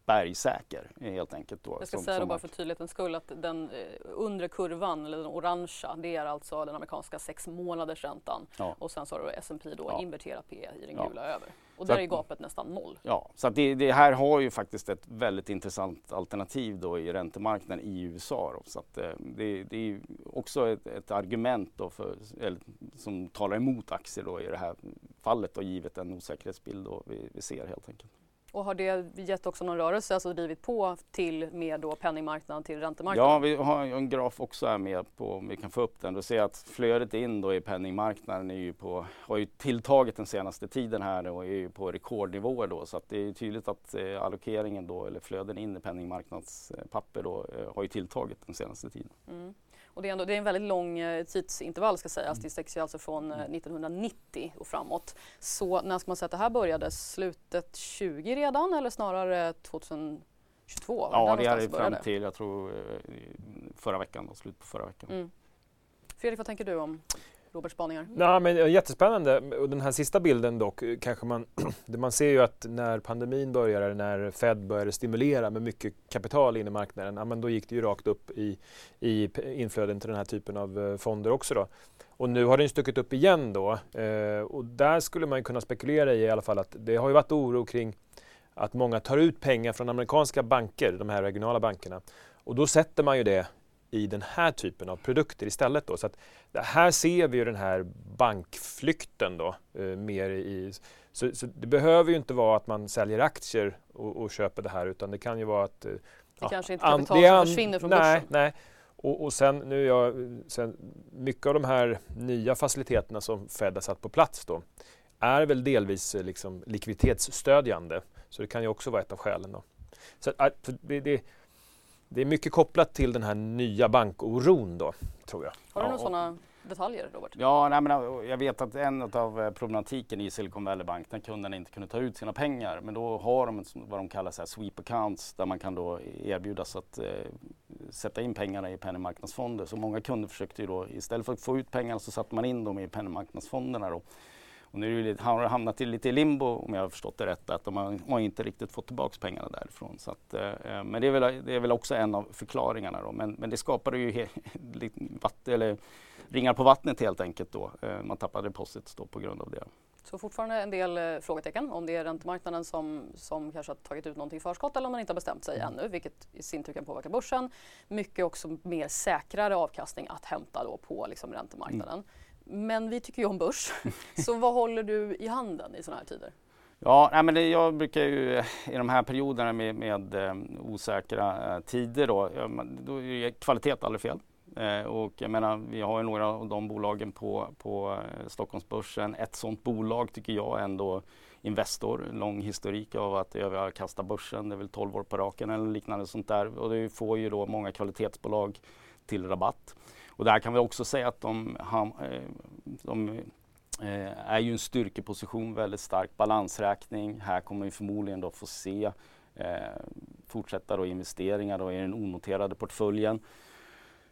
bergsäker helt enkelt. Då, jag ska som, säga då bara för tydlighetens skull att den eh, undre kurvan, eller den orangea, det är alltså den amerikanska sex månaders räntan ja. och sen så har du S&P då ja. inverterat P i den gula ja. över. Och där att, är gapet nästan noll. Ja, så det, det, här har ju faktiskt ett väldigt intressant alternativ då i räntemarknaden i USA. Då. Så att, eh, det, det, är också ett, ett argument då för, eller, som talar emot aktier då i det här fallet då, givet den osäkerhetsbild då vi, vi ser helt enkelt. Och har det gett också någon rörelse, alltså drivit på till mer då penningmarknaden till räntemarknaden? Ja, vi har en graf också här med på, om vi kan få upp den. Du ser att flödet in då i penningmarknaden är ju på, har ju tilltagit den senaste tiden här och är ju på rekordnivåer då. Så att det är tydligt att eh, allokeringen då, eller flöden in i penningmarknadspapper då, eh, har ju tilltagit den senaste tiden. Mm. Och det, är ändå, det är en väldigt lång eh, tidsintervall ska sägas. Mm. Det sträcker sig alltså från 1990 eh, och framåt. Så när ska man säga att det här började? Slutet 20 redan eller snarare 2022? Ja, det är fram till jag tror eh, förra veckan, då, slut på förra veckan. Mm. Fredrik, vad tänker du om Roberts spaningar? Mm. Ja, men, jättespännande. Och den här sista bilden dock, eh, kanske man, man ser ju att när pandemin började, när Fed började stimulera med mycket kapital in i marknaden, ja, men då gick det ju rakt upp i, i inflöden till den här typen av eh, fonder också. Då. Och nu har den stuckit upp igen då. Eh, och där skulle man kunna spekulera i i alla fall att det har ju varit oro kring att många tar ut pengar från amerikanska banker, de här regionala bankerna. Och då sätter man ju det i den här typen av produkter istället. Då. Så att här ser vi ju den här bankflykten då, eh, mer i... Så, så, det behöver ju inte vara att man säljer aktier och, och köper det här utan det kan ju vara att... Eh, det ja, kanske inte kapital an, som försvinner från nej, börsen? Nej, och, och sen, nu jag, sen, mycket av de här nya faciliteterna som Fed har satt på plats då är väl delvis eh, liksom likviditetsstödjande. Så det kan ju också vara ett av skälen. Då. Så, det, det, det är mycket kopplat till den här nya bankoron då, tror jag. Har du ja, några sådana detaljer Robert? Ja, nej, men jag vet att en av eh, problematiken i Silicon Valley Bank när kunderna inte kunde ta ut sina pengar men då har de vad de kallar så här sweep accounts där man kan då erbjudas att eh, sätta in pengarna i penningmarknadsfonder. Så många kunder försökte ju då istället för att få ut pengarna så satte man in dem i penningmarknadsfonderna. Då. Och nu har det hamnat i lite limbo om jag har förstått det rätt att de har, har inte riktigt fått tillbaka pengarna därifrån. Så att, eh, men det är, väl, det är väl också en av förklaringarna då. Men, men det skapade ju he, vatt, eller, ringar på vattnet helt enkelt då. Eh, man tappade deposits då på grund av det. Så fortfarande en del eh, frågetecken om det är räntemarknaden som, som kanske har tagit ut någonting i förskott eller om man inte har bestämt sig mm. ännu, vilket i sin tur kan påverka börsen. Mycket också mer säkrare avkastning att hämta då på liksom räntemarknaden. Mm. Men vi tycker ju om börs. Så vad håller du i handen i sådana här tider? Ja, nej, men det, jag brukar ju i de här perioderna med, med um, osäkra uh, tider då, då är kvalitet aldrig fel. Uh, och jag menar, vi har ju några av de bolagen på, på uh, Stockholmsbörsen. Ett sådant bolag tycker jag ändå Investor, lång historik av att överkasta börsen. Det är väl 12 år på raken eller liknande sånt där. Och det får ju då många kvalitetsbolag till rabatt. Och där kan vi också säga att de, eh, de eh, är ju en styrkeposition, väldigt stark balansräkning. Här kommer vi förmodligen då få se eh, fortsätta då investeringar då i den onoterade portföljen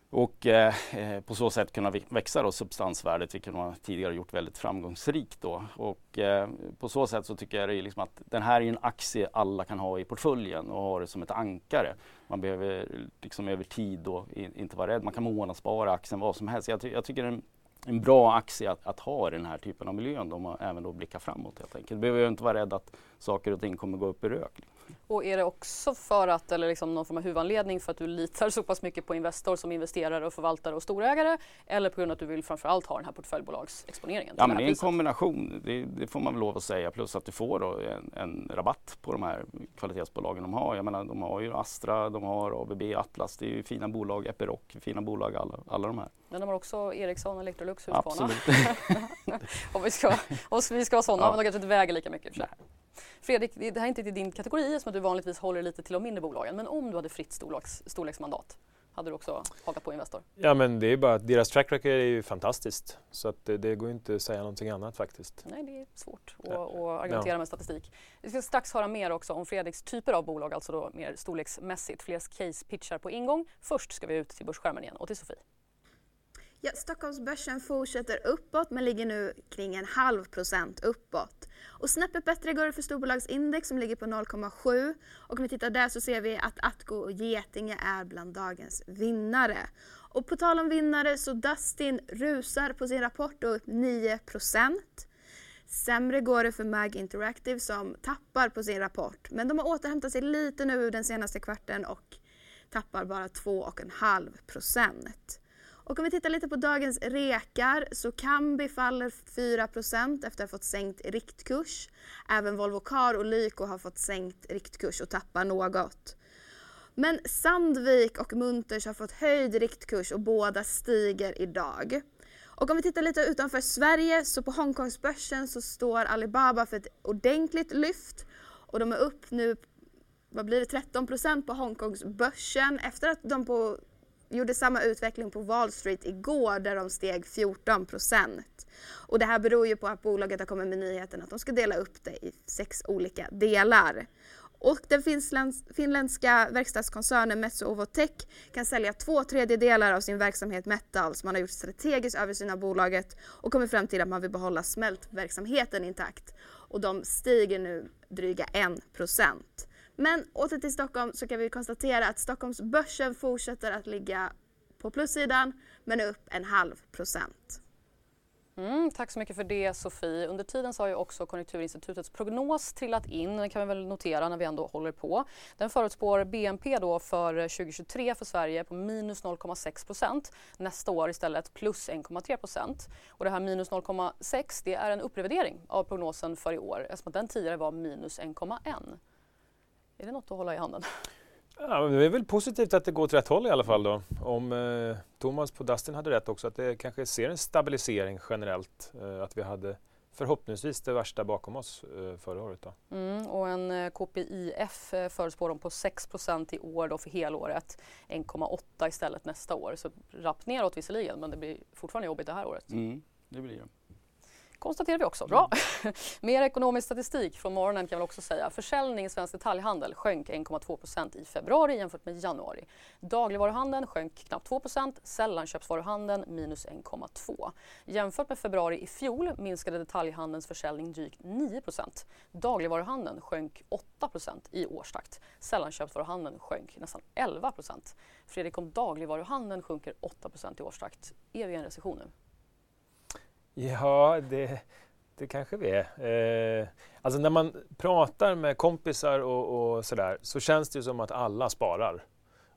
och eh, eh, på så sätt kunna växa då substansvärdet vilket man tidigare gjort väldigt framgångsrikt. Då. Och, eh, på så sätt så tycker jag det är liksom att den här är en aktie alla kan ha i portföljen och ha det som ett ankare. Man behöver liksom över tid då inte vara rädd. Man kan månadsspara aktien vad som helst. Jag, ty jag tycker det är en, en bra aktie att, att, ha i den här typen av miljön om man även då blickar framåt helt enkelt. Du behöver inte vara rädd att saker och ting kommer gå upp i rök. Och är det också för att, eller liksom någon form av huvudanledning för att du litar så pass mycket på Investor som investerare och förvaltare och storägare eller på grund av att du vill framförallt ha den här portföljbolagsexponeringen? Ja, men det är en kombination, det, det, får man väl lov att säga. Plus att du får en, en, rabatt på de här kvalitetsbolagen de har. Jag menar, de har ju Astra, de har ABB, Atlas, det är ju fina bolag, Epiroc, fina bolag alla, alla de här. Men de har också Ericsson, Electrolux, Husqvarna. om, vi ska, om vi ska vara sådana, ja. men de kanske inte väger lika mycket. För Fredrik, det här är inte din kategori som att du vanligtvis håller lite till de mindre bolagen. Men om du hade fritt storleks, storleksmandat, hade du också hakat på Investor? Ja men det är bara att deras track record är ju fantastiskt. Så att det, det går inte att säga någonting annat faktiskt. Nej, det är svårt att, ja. argumentera ja. med statistik. Vi ska strax höra mer också om Fredriks typer av bolag, alltså då mer storleksmässigt. Fler case-pitchar på ingång. Först ska vi ut till börsskärmen igen och till Sofie. Ja, Stockholmsbörsen fortsätter uppåt men ligger nu kring en halv procent uppåt. Och snäppet bättre går det för storbolagsindex som ligger på 0,7 och om vi tittar där så ser vi att Atko och Getinge är bland dagens vinnare. Och på tal om vinnare så Dustin rusar på sin rapport och upp 9 Sämre går det för MAG Interactive som tappar på sin rapport men de har återhämtat sig lite nu den senaste kvarten och tappar bara 2,5 procent. Och om vi tittar lite på dagens rekar så Kambi faller 4% efter att ha fått sänkt riktkurs. Även Volvo Car och Lyko har fått sänkt riktkurs och tappar något. Men Sandvik och Munters har fått höjd riktkurs och båda stiger idag. Och om vi tittar lite utanför Sverige så på Hongkongsbörsen så står Alibaba för ett ordentligt lyft och de är upp nu, vad blir det, 13% på Hongkongsbörsen efter att de på gjorde samma utveckling på Wall Street igår där de steg 14 procent. Och det här beror ju på att bolaget har kommit med nyheten att de ska dela upp det i sex olika delar. Och den finländska verkstadskoncernen Metso Ovotech kan sälja två tredjedelar av sin verksamhet Metals. Man har gjort strategisk översyn av bolaget och kommit fram till att man vill behålla smältverksamheten intakt. Och de stiger nu dryga 1 procent. Men åter till Stockholm så kan vi konstatera att Stockholmsbörsen fortsätter att ligga på plussidan men upp en halv procent. Mm, tack så mycket för det Sofie. Under tiden så har ju också Konjunkturinstitutets prognos trillat in. Den kan vi väl notera när vi ändå håller på. Den förutspår BNP då för 2023 för Sverige på minus 0,6% Nästa år istället plus 1,3 Och det här minus 0,6 det är en upprevidering av prognosen för i år eftersom den tidigare var minus 1,1. Är det något att hålla i handen? Ja, det är väl positivt att det går åt rätt håll i alla fall då. Om eh, Thomas på Dustin hade rätt också, att det kanske ser en stabilisering generellt. Eh, att vi hade förhoppningsvis det värsta bakom oss eh, förra året. Då. Mm, och en eh, KPIF eh, förutspår de på 6% i år då för helåret. 1,8 istället nästa år. Så rappt neråt visserligen men det blir fortfarande jobbigt det här året. Mm, det blir det konstaterar vi också. Bra. Mm. Mer ekonomisk statistik från morgonen kan vi också säga. Försäljning i Svensk Detaljhandel sjönk 1,2% i februari jämfört med januari. Dagligvaruhandeln sjönk knappt 2 sällanköpsvaruhandeln minus 1,2. Jämfört med februari i fjol minskade detaljhandelns försäljning drygt 9% Dagligvaruhandeln sjönk 8% i årstakt. Sällanköpsvaruhandeln sjönk nästan 11% Fredrik, om dagligvaruhandeln sjunker 8 i årstakt, är vi i en recession nu? Ja, det, det kanske vi är. Eh, alltså när man pratar med kompisar och, och sådär så känns det som att alla sparar.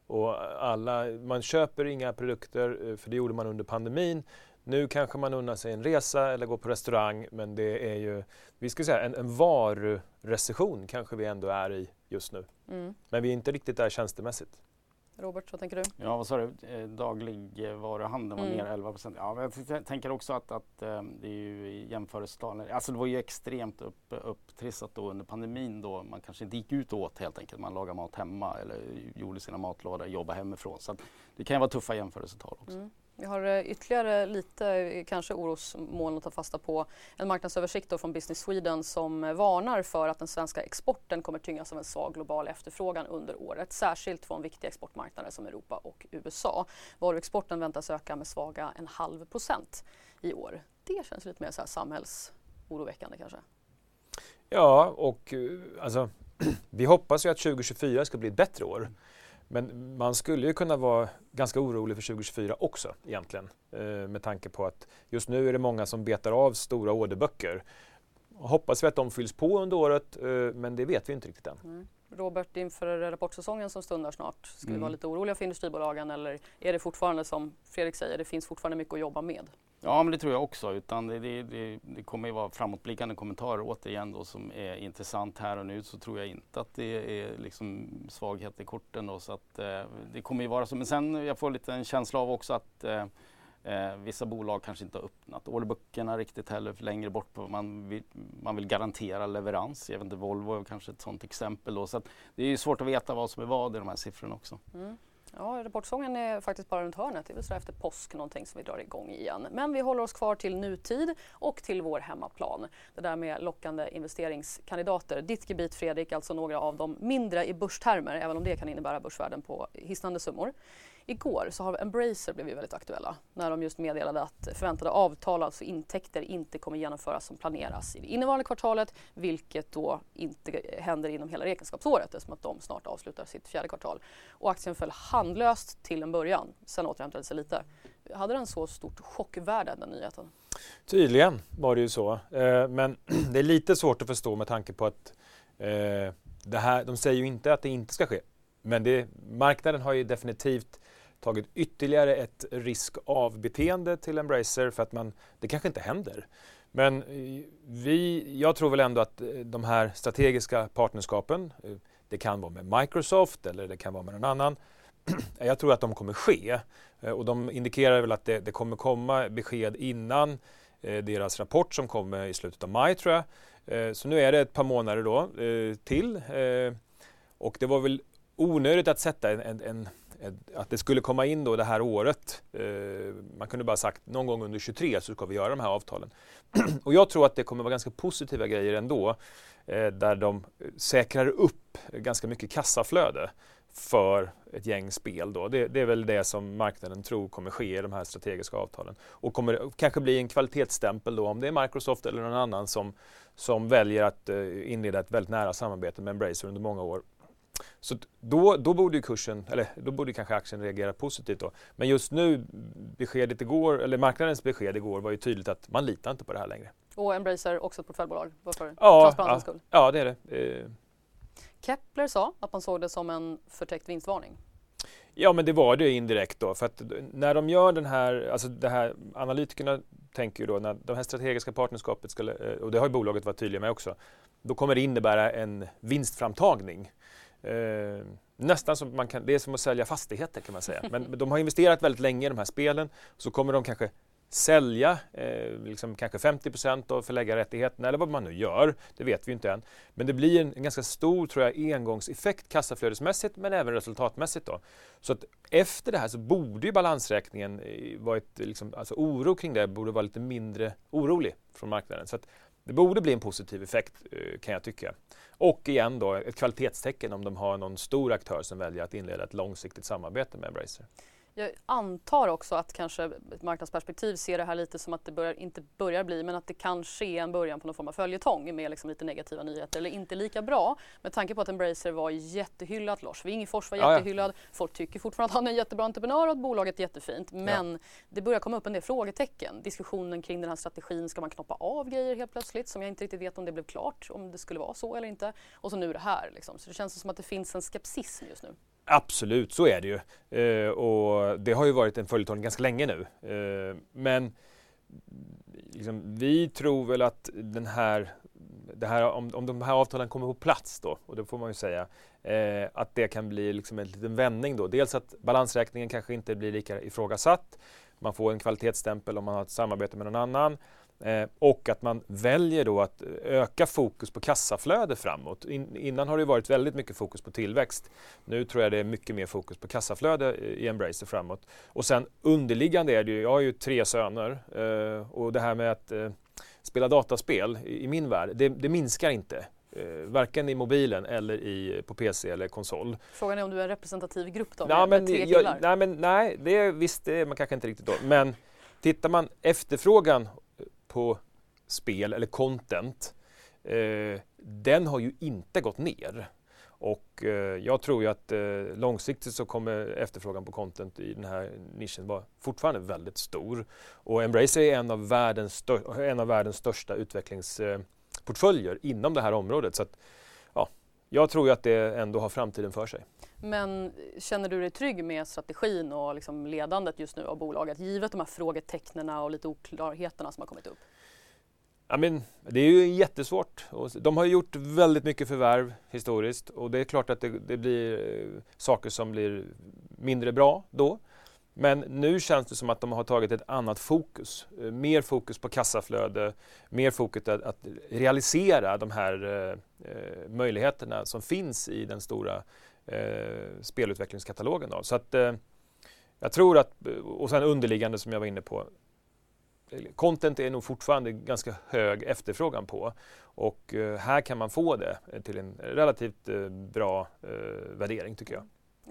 Och alla, man köper inga produkter, eh, för det gjorde man under pandemin. Nu kanske man unnar sig en resa eller går på restaurang men det är ju, vi ska säga en, en varurecession kanske vi ändå är i just nu. Mm. Men vi är inte riktigt där tjänstemässigt. Robert, vad tänker du? Ja, vad sa du? Eh, dagligvaruhandeln var mm. ner 11 procent. Ja, jag tänker också att, att eh, det är ju jämförelsetal. Alltså det var ju extremt upp, upptrissat då under pandemin då man kanske inte gick ut och åt helt enkelt. Man lagade mat hemma eller gjorde sina matlådor, jobbade hemifrån. Så det kan ju vara tuffa jämförelsetal också. Mm. Vi har eh, ytterligare lite eh, kanske orosmoln att ta fasta på. En marknadsöversikt från Business Sweden som eh, varnar för att den svenska exporten kommer tyngas av en svag global efterfrågan under året. Särskilt från viktiga exportmarknader som Europa och USA. Varuexporten väntas öka med svaga en halv procent i år. Det känns lite mer så här samhällsoroväckande kanske. Ja, och alltså, vi hoppas ju att 2024 ska bli ett bättre år. Men man skulle ju kunna vara ganska orolig för 2024 också egentligen. Eh, med tanke på att just nu är det många som betar av stora orderböcker. Hoppas vi att de fylls på under året eh, men det vet vi inte riktigt än. Mm. Robert, inför rapportsäsongen som stundar snart, ska mm. vi vara lite oroliga för industribolagen eller är det fortfarande som Fredrik säger, det finns fortfarande mycket att jobba med? Ja, men det tror jag också. Utan det, det, det, det kommer ju vara framåtblickande kommentarer återigen då som är intressant här och nu så tror jag inte att det är liksom svaghet i korten. Då, så att, eh, det kommer ju vara så. Men sen jag får lite en känsla av också att eh, eh, vissa bolag kanske inte har öppnat orderböckerna riktigt heller för längre bort. Man vill, man vill garantera leverans. Jag vet inte, Volvo är kanske ett sådant exempel. Då. Så att det är svårt att veta vad som är vad i de här siffrorna också. Mm. Ja, Rapportsången är faktiskt bara runt hörnet. Det är väl så efter påsk någonting som vi drar igång igen. Men vi håller oss kvar till nutid och till vår hemmaplan. Det där med lockande investeringskandidater. Ditt gebit Fredrik, alltså några av de mindre i börstermer, även om det kan innebära börsvärden på hisnande summor. Igår så har Embracer blivit väldigt aktuella när de just meddelade att förväntade avtal, alltså intäkter, inte kommer genomföras som planeras i det innevarande kvartalet, vilket då inte händer inom hela räkenskapsåret eftersom att de snart avslutar sitt fjärde kvartal. Och aktien föll handlöst till en början, sen återhämtade sig lite. Hade den så stort chockvärde, den nyheten? Tydligen var det ju så, eh, men det är lite svårt att förstå med tanke på att eh, det här, de säger ju inte att det inte ska ske. Men det, marknaden har ju definitivt tagit ytterligare ett risk av beteende till Embracer för att man, det kanske inte händer. Men eh, vi, jag tror väl ändå att eh, de här strategiska partnerskapen, eh, det kan vara med Microsoft eller det kan vara med någon annan, jag tror att de kommer ske. Och de indikerar väl att det, det kommer komma besked innan deras rapport som kommer i slutet av maj tror jag. Så nu är det ett par månader då till. Och det var väl onödigt att sätta en, en, en Eh, att det skulle komma in då det här året. Eh, man kunde bara sagt någon gång under 23 så ska vi göra de här avtalen. och jag tror att det kommer vara ganska positiva grejer ändå. Eh, där de säkrar upp ganska mycket kassaflöde för ett gäng spel. Då. Det, det, är väl det som marknaden tror kommer ske i de här strategiska avtalen. Och kommer kanske bli en kvalitetsstämpel då om det är Microsoft eller någon annan som, som väljer att inleda ett väldigt nära samarbete med Embracer under många år så då, då borde kursen, eller då borde kanske aktien reagera positivt då. Men just nu, beskedet igår, eller marknadens besked igår var ju tydligt att man litar inte på det här längre. Och Embracer också ett portföljbolag? Varför? Ja, ja, skull. ja, det är det. Eh. Kepler sa att man såg det som en förtäckt vinstvarning. Ja, men det var det indirekt då. För att när de gör den här, alltså det här, analytikerna tänker ju då när de här strategiska partnerskapet ska, eh, och det har ju bolaget varit tydliga med också, då kommer det innebära en vinstframtagning. Eh, nästan som man kan, det är som att sälja fastigheter kan man säga. Men de har investerat väldigt länge i de här spelen. Så kommer de kanske sälja eh, liksom kanske 50% av förläggarrättigheterna eller vad man nu gör. Det vet vi inte än. Men det blir en, en, ganska stor tror jag, engångseffekt kassaflödesmässigt men även resultatmässigt. Då. Så att efter det här så borde ju balansräkningen eh, vara ett, liksom, alltså oro kring det borde vara lite mindre orolig från marknaden. Så att det borde bli en positiv effekt eh, kan jag tycka. Och igen då ett kvalitetstecken om de har någon stor aktör som väljer att inleda ett långsiktigt samarbete med Embracer. Jag antar också att kanske ett marknadsperspektiv ser det här lite som att det börjar, inte börjar bli, men att det kanske är en början på någon form av följetong med liksom lite negativa nyheter eller inte lika bra. Med tanke på att Embracer var jättehyllad, Lars Wingefors var jättehyllad, ja, ja. folk tycker fortfarande att han är en jättebra entreprenör och att bolaget är jättefint. Men ja. det börjar komma upp en del frågetecken. Diskussionen kring den här strategin, ska man knoppa av grejer helt plötsligt som jag inte riktigt vet om det blev klart, om det skulle vara så eller inte. Och så nu det här. Liksom. Så det känns som att det finns en skepsism just nu. Absolut, så är det ju. Eh, och det har ju varit en följetong ganska länge nu. Eh, men liksom, vi tror väl att den här, det här om, om de här avtalen kommer på plats då, och det får man ju säga, eh, att det kan bli liksom en liten vändning då. Dels att balansräkningen kanske inte blir lika ifrågasatt. Man får en kvalitetsstämpel om man har ett samarbete med någon annan. Eh, och att man väljer då att öka fokus på kassaflöde framåt. In, innan har det varit väldigt mycket fokus på tillväxt. Nu tror jag det är mycket mer fokus på kassaflöde i Embracer framåt. Och sen underliggande är det ju, jag har ju tre söner eh, och det här med att eh, spela dataspel i, i min värld, det, det minskar inte. Eh, varken i mobilen eller i, på PC eller konsol. Frågan är om du är en representativ grupp då? Nej, men, jag, nej, men, nej, det är, visst det är man kanske inte riktigt då. Men tittar man efterfrågan på spel eller content, eh, den har ju inte gått ner. Och eh, jag tror ju att eh, långsiktigt så kommer efterfrågan på content i den här nischen vara fortfarande väldigt stor. Och Embracer är en av världens, en av världens största utvecklingsportföljer inom det här området. Så att, ja, jag tror ju att det ändå har framtiden för sig. Men känner du dig trygg med strategin och liksom ledandet just nu av bolaget givet de här frågetecknen och lite oklarheterna som har kommit upp? I mean, det är ju jättesvårt. De har gjort väldigt mycket förvärv historiskt och det är klart att det, det blir eh, saker som blir mindre bra då. Men nu känns det som att de har tagit ett annat fokus. Eh, mer fokus på kassaflöde, mer fokus att, att realisera de här eh, eh möjligheterna som finns i den stora eh, Eh, spelutvecklingskatalogen. Då. Så att, eh, jag tror att, och sen underliggande som jag var inne på, content är nog fortfarande ganska hög efterfrågan på och eh, här kan man få det till en relativt eh, bra värdering tycker jag.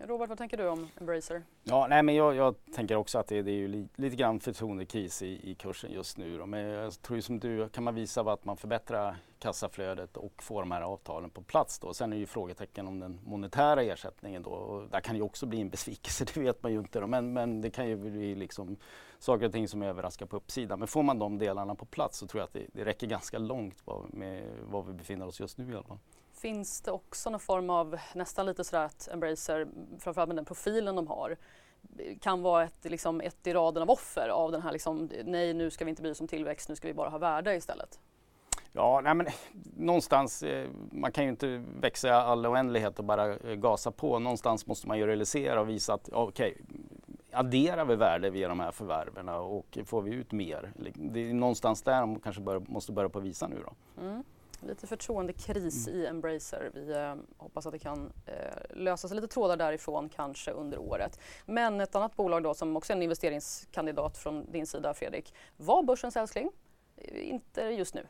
Robert, vad tänker du om Embracer? Ja, nej, men jag, jag tänker också att det, det är ju li, lite grann förtroendekris i, i kursen just nu. Då. Men jag tror ju som du, kan man visa att man förbättrar kassaflödet och får de här avtalen på plats då. Sen är ju frågetecken om den monetära ersättningen då. Och där kan det ju också bli en besvikelse, det vet man ju inte. Då. Men, men det kan ju bli liksom saker och ting som överraskar på uppsidan. Men får man de delarna på plats så tror jag att det, det räcker ganska långt med var vi befinner oss just nu i alla fall. Finns det också någon form av, nästan lite sådär att Embracer, framförallt med den profilen de har, kan vara ett, liksom, ett i raden av offer av den här liksom, nej nu ska vi inte bry oss om tillväxt, nu ska vi bara ha värde istället? Ja, nej men någonstans, eh, man kan ju inte växa i all oändlighet och bara eh, gasa på. Någonstans måste man ju realisera och visa att okej, okay, adderar vi värde via de här förvärven och får vi ut mer? Det är någonstans där de kanske bör, måste börja på visa nu då. Mm. Lite förtroendekris mm. i Embracer. Vi eh, hoppas att det kan eh, lösa sig lite trådar därifrån kanske under året. Men ett annat bolag då som också är en investeringskandidat från din sida Fredrik. Var börsens älskling? Inte just nu.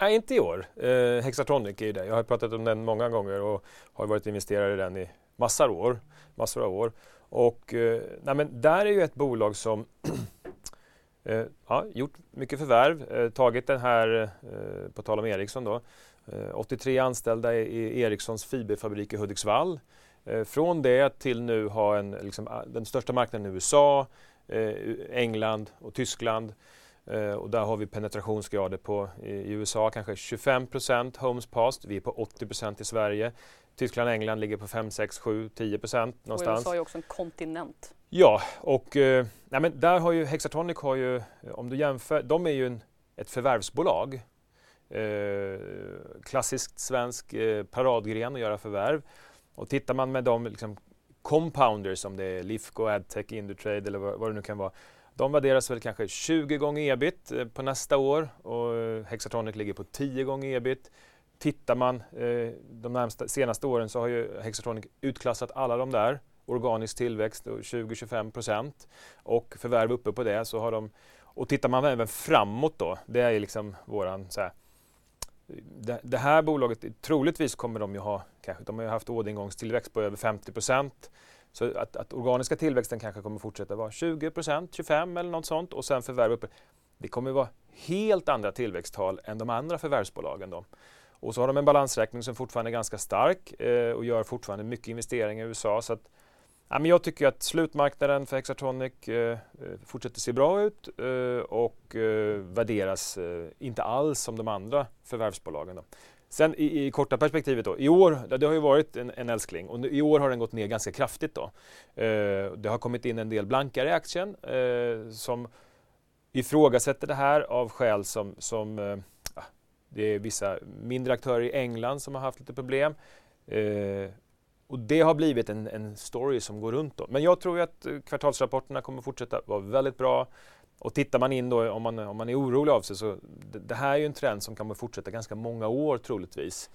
Nej, inte i år. Eh, Hexatronic är ju det. Jag har pratat om den många gånger och har varit investerare i den i massor av år. Massor av år. Och eh, nej, men där är ju ett bolag som eh, ja, gjort mycket förvärv, eh, tagit den här, eh, på tal om Ericsson då, eh, 83 anställda i Ericssons fiberfabrik i Hudiksvall. Eh, från det till nu ha en, liksom, den största marknaden i USA, eh, England och Tyskland. och där har vi penetrationsgrader på i USA kanske 25 procent, Homes passed. Vi är på 80 procent i Sverige. Tyskland och England ligger på 5, 6, 7, 10 procent någonstans. Och USA är också en kontinent. Ja, och eh, nej, men där har ju Hexatronic, har ju, om du jämför, de är ju en, ett förvärvsbolag. Eh, klassiskt svensk eh, paradgren att göra förvärv. Och tittar man med de liksom, compounders som det är Lifco, Adtech, Indutrade eller vad, vad det nu kan vara. De värderas väl kanske 20 gånger ebit eh, på nästa år och eh, Hexatronic ligger på 10 gånger ebit. Tittar man eh, de närmsta, senaste åren så har ju Hexatronic utklassat alla de där. Organisk tillväxt 20-25 procent och förvärv uppe på det så har de och tittar man även framåt då, det är liksom våran så här, det, det, här bolaget, troligtvis kommer de ju ha, kanske, de har ju haft orderingångstillväxt på över 50 procent. Så att, att, organiska tillväxten kanske kommer fortsätta vara 20 procent, 25 eller något sånt och sen förvärv uppe. Det kommer vara helt andra tillväxttal än de andra förvärvsbolagen. Då. Och så har de en balansräkning som fortfarande är ganska stark eh, och gör fortfarande mycket investeringar i USA. Så att, ja, men jag tycker att slutmarknaden för Hexatronic eh, eh, fortsätter se bra ut eh, och eh, värderas eh, inte alls som de andra förvärvsbolagen. Då. Sen i, i, korta perspektivet då, i år, det har ju varit en, en älskling och i år har den gått ner ganska kraftigt då. Eh, det har kommit in en del blankare i aktien eh, som ifrågasätter det här av skäl som, som det är vissa mindre aktörer i England som har haft lite problem. Eh, och det har blivit en, en, story som går runt. Då. Men jag tror att eh, kvartalsrapporterna kommer fortsätta vara väldigt bra. och tittar man in då, om man, om man är orolig av sig, så det, det här är ju en trend som kommer fortsätta ganska många år troligtvis.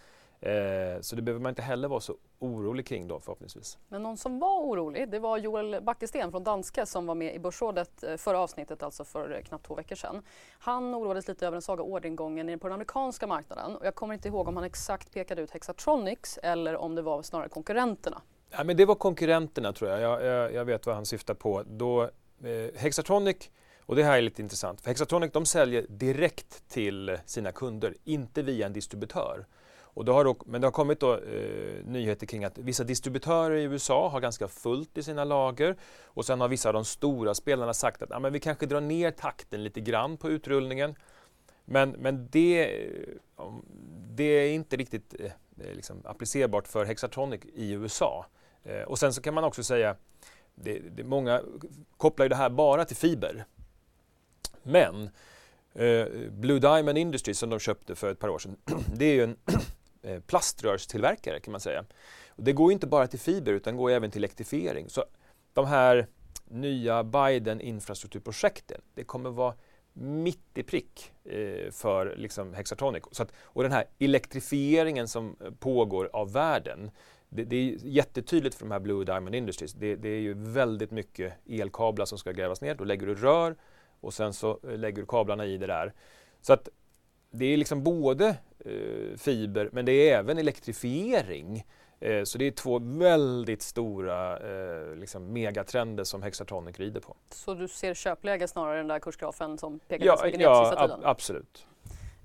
Eh, så det behöver man inte heller vara så orolig kring då förhoppningsvis. Men någon som var orolig, det var Joel Backesten från Danske som var med i Börsrådet eh, förra avsnittet, alltså för eh, knappt två veckor sedan. Han oroades lite över den svaga orderingången på den amerikanska marknaden och jag kommer inte ihåg om han exakt pekade ut Hexatronics eller om det var snarare konkurrenterna. Ja, men det var konkurrenterna tror jag. Jag, jag, jag vet vad han syftar på. Då, eh, Hexatronic och det här är lite intressant, för Hexatronic de säljer direkt till sina kunder, inte via en distributör. Och det har då, men det har kommit då, eh, nyheter kring att vissa distributörer i USA har ganska fullt i sina lager och sen har vissa av de stora spelarna sagt att ah, men vi kanske drar ner takten lite grann på utrullningen. Men, men det, eh, det är inte riktigt eh, eh liksom applicerbart för Hexatronic i USA. Eh, och sen så kan man också säga, det, det, många kopplar ju det här bara till fiber. Men eh, Blue Diamond Industries som de köpte för ett par år sedan, det är ju en Eh, plaströrstillverkare kan man säga. Och det går inte bara till fiber utan går även till elektrifiering. Så de här nya Biden-infrastrukturprojekten, det kommer vara mitt i prick eh, för liksom Hexatronic. Så att, och den här elektrifieringen som eh, pågår av världen, det, det, är jättetydligt för de här Blue Diamond Industries. Det, det, är ju väldigt mycket elkablar som ska grävas ner. Då lägger du rör och sen så eh, lägger du kablarna i det där. Så att det är liksom både fiber men det är även elektrifiering. Eh, så det är två väldigt stora eh, liksom megatrender som Hexatronic rider på. Så du ser köpläge snarare än den där kursgrafen som pekar ja, så mycket ja, sista tiden? Ja, absolut.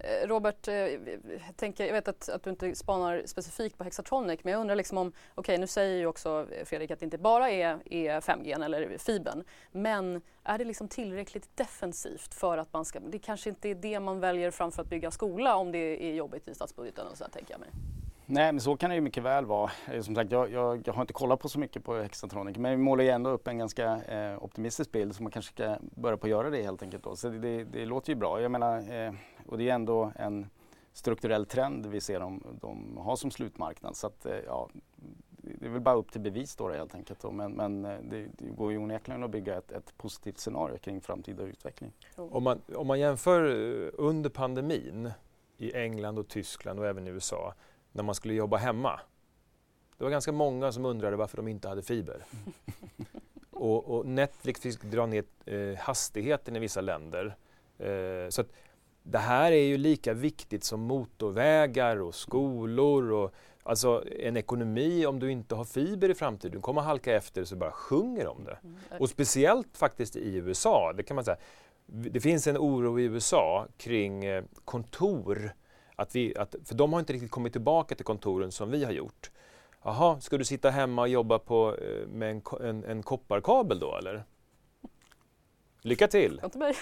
Eh, Robert, eh, jag, tänker, jag vet att, att, du inte spanar specifikt på Hexatronic men jag undrar liksom om, okej okay, nu säger ju också Fredrik att det inte bara är, är 5G eller fibern men är det liksom tillräckligt defensivt för att man ska, det kanske inte är det man väljer framför att bygga skola om det är jobbigt i statsbudgeten och så där, tänker jag mig. Nej, men så kan det ju mycket väl vara. Eh, som sagt, jag, jag, jag har inte kollat på så mycket på Hexatronic men vi målar ju ändå upp en ganska eh, optimistisk bild så man kanske ska börja på att göra det helt enkelt. Då. Så det, det, det låter ju bra. Jag menar, eh, och det är ändå en strukturell trend vi ser dem, de har som slutmarknad. Så att, eh, ja, det är väl bara upp till bevis då helt enkelt. Då. Men, men eh, det, det går ju onekligen att bygga ett, ett positivt scenario kring framtida utveckling. Om man, om man jämför under pandemin i England och Tyskland och även i USA när man skulle jobba hemma. Det var ganska många som undrade varför de inte hade fiber. och, och, Netflix fick dra ner eh, hastigheten i vissa länder. Eh, så det här är ju lika viktigt som motorvägar och skolor och alltså en ekonomi om du inte har fiber i framtiden. Du kommer halka efter så bara sjunger om det. Mm. Och speciellt faktiskt i USA, det kan man säga. Det finns en oro i USA kring eh, kontor att vi, att, för de har inte riktigt kommit tillbaka till kontoren som vi har gjort. Jaha, ska du sitta hemma och jobba på, eh, med en, en, en kopparkabel då eller? Lycka till! Inte mig.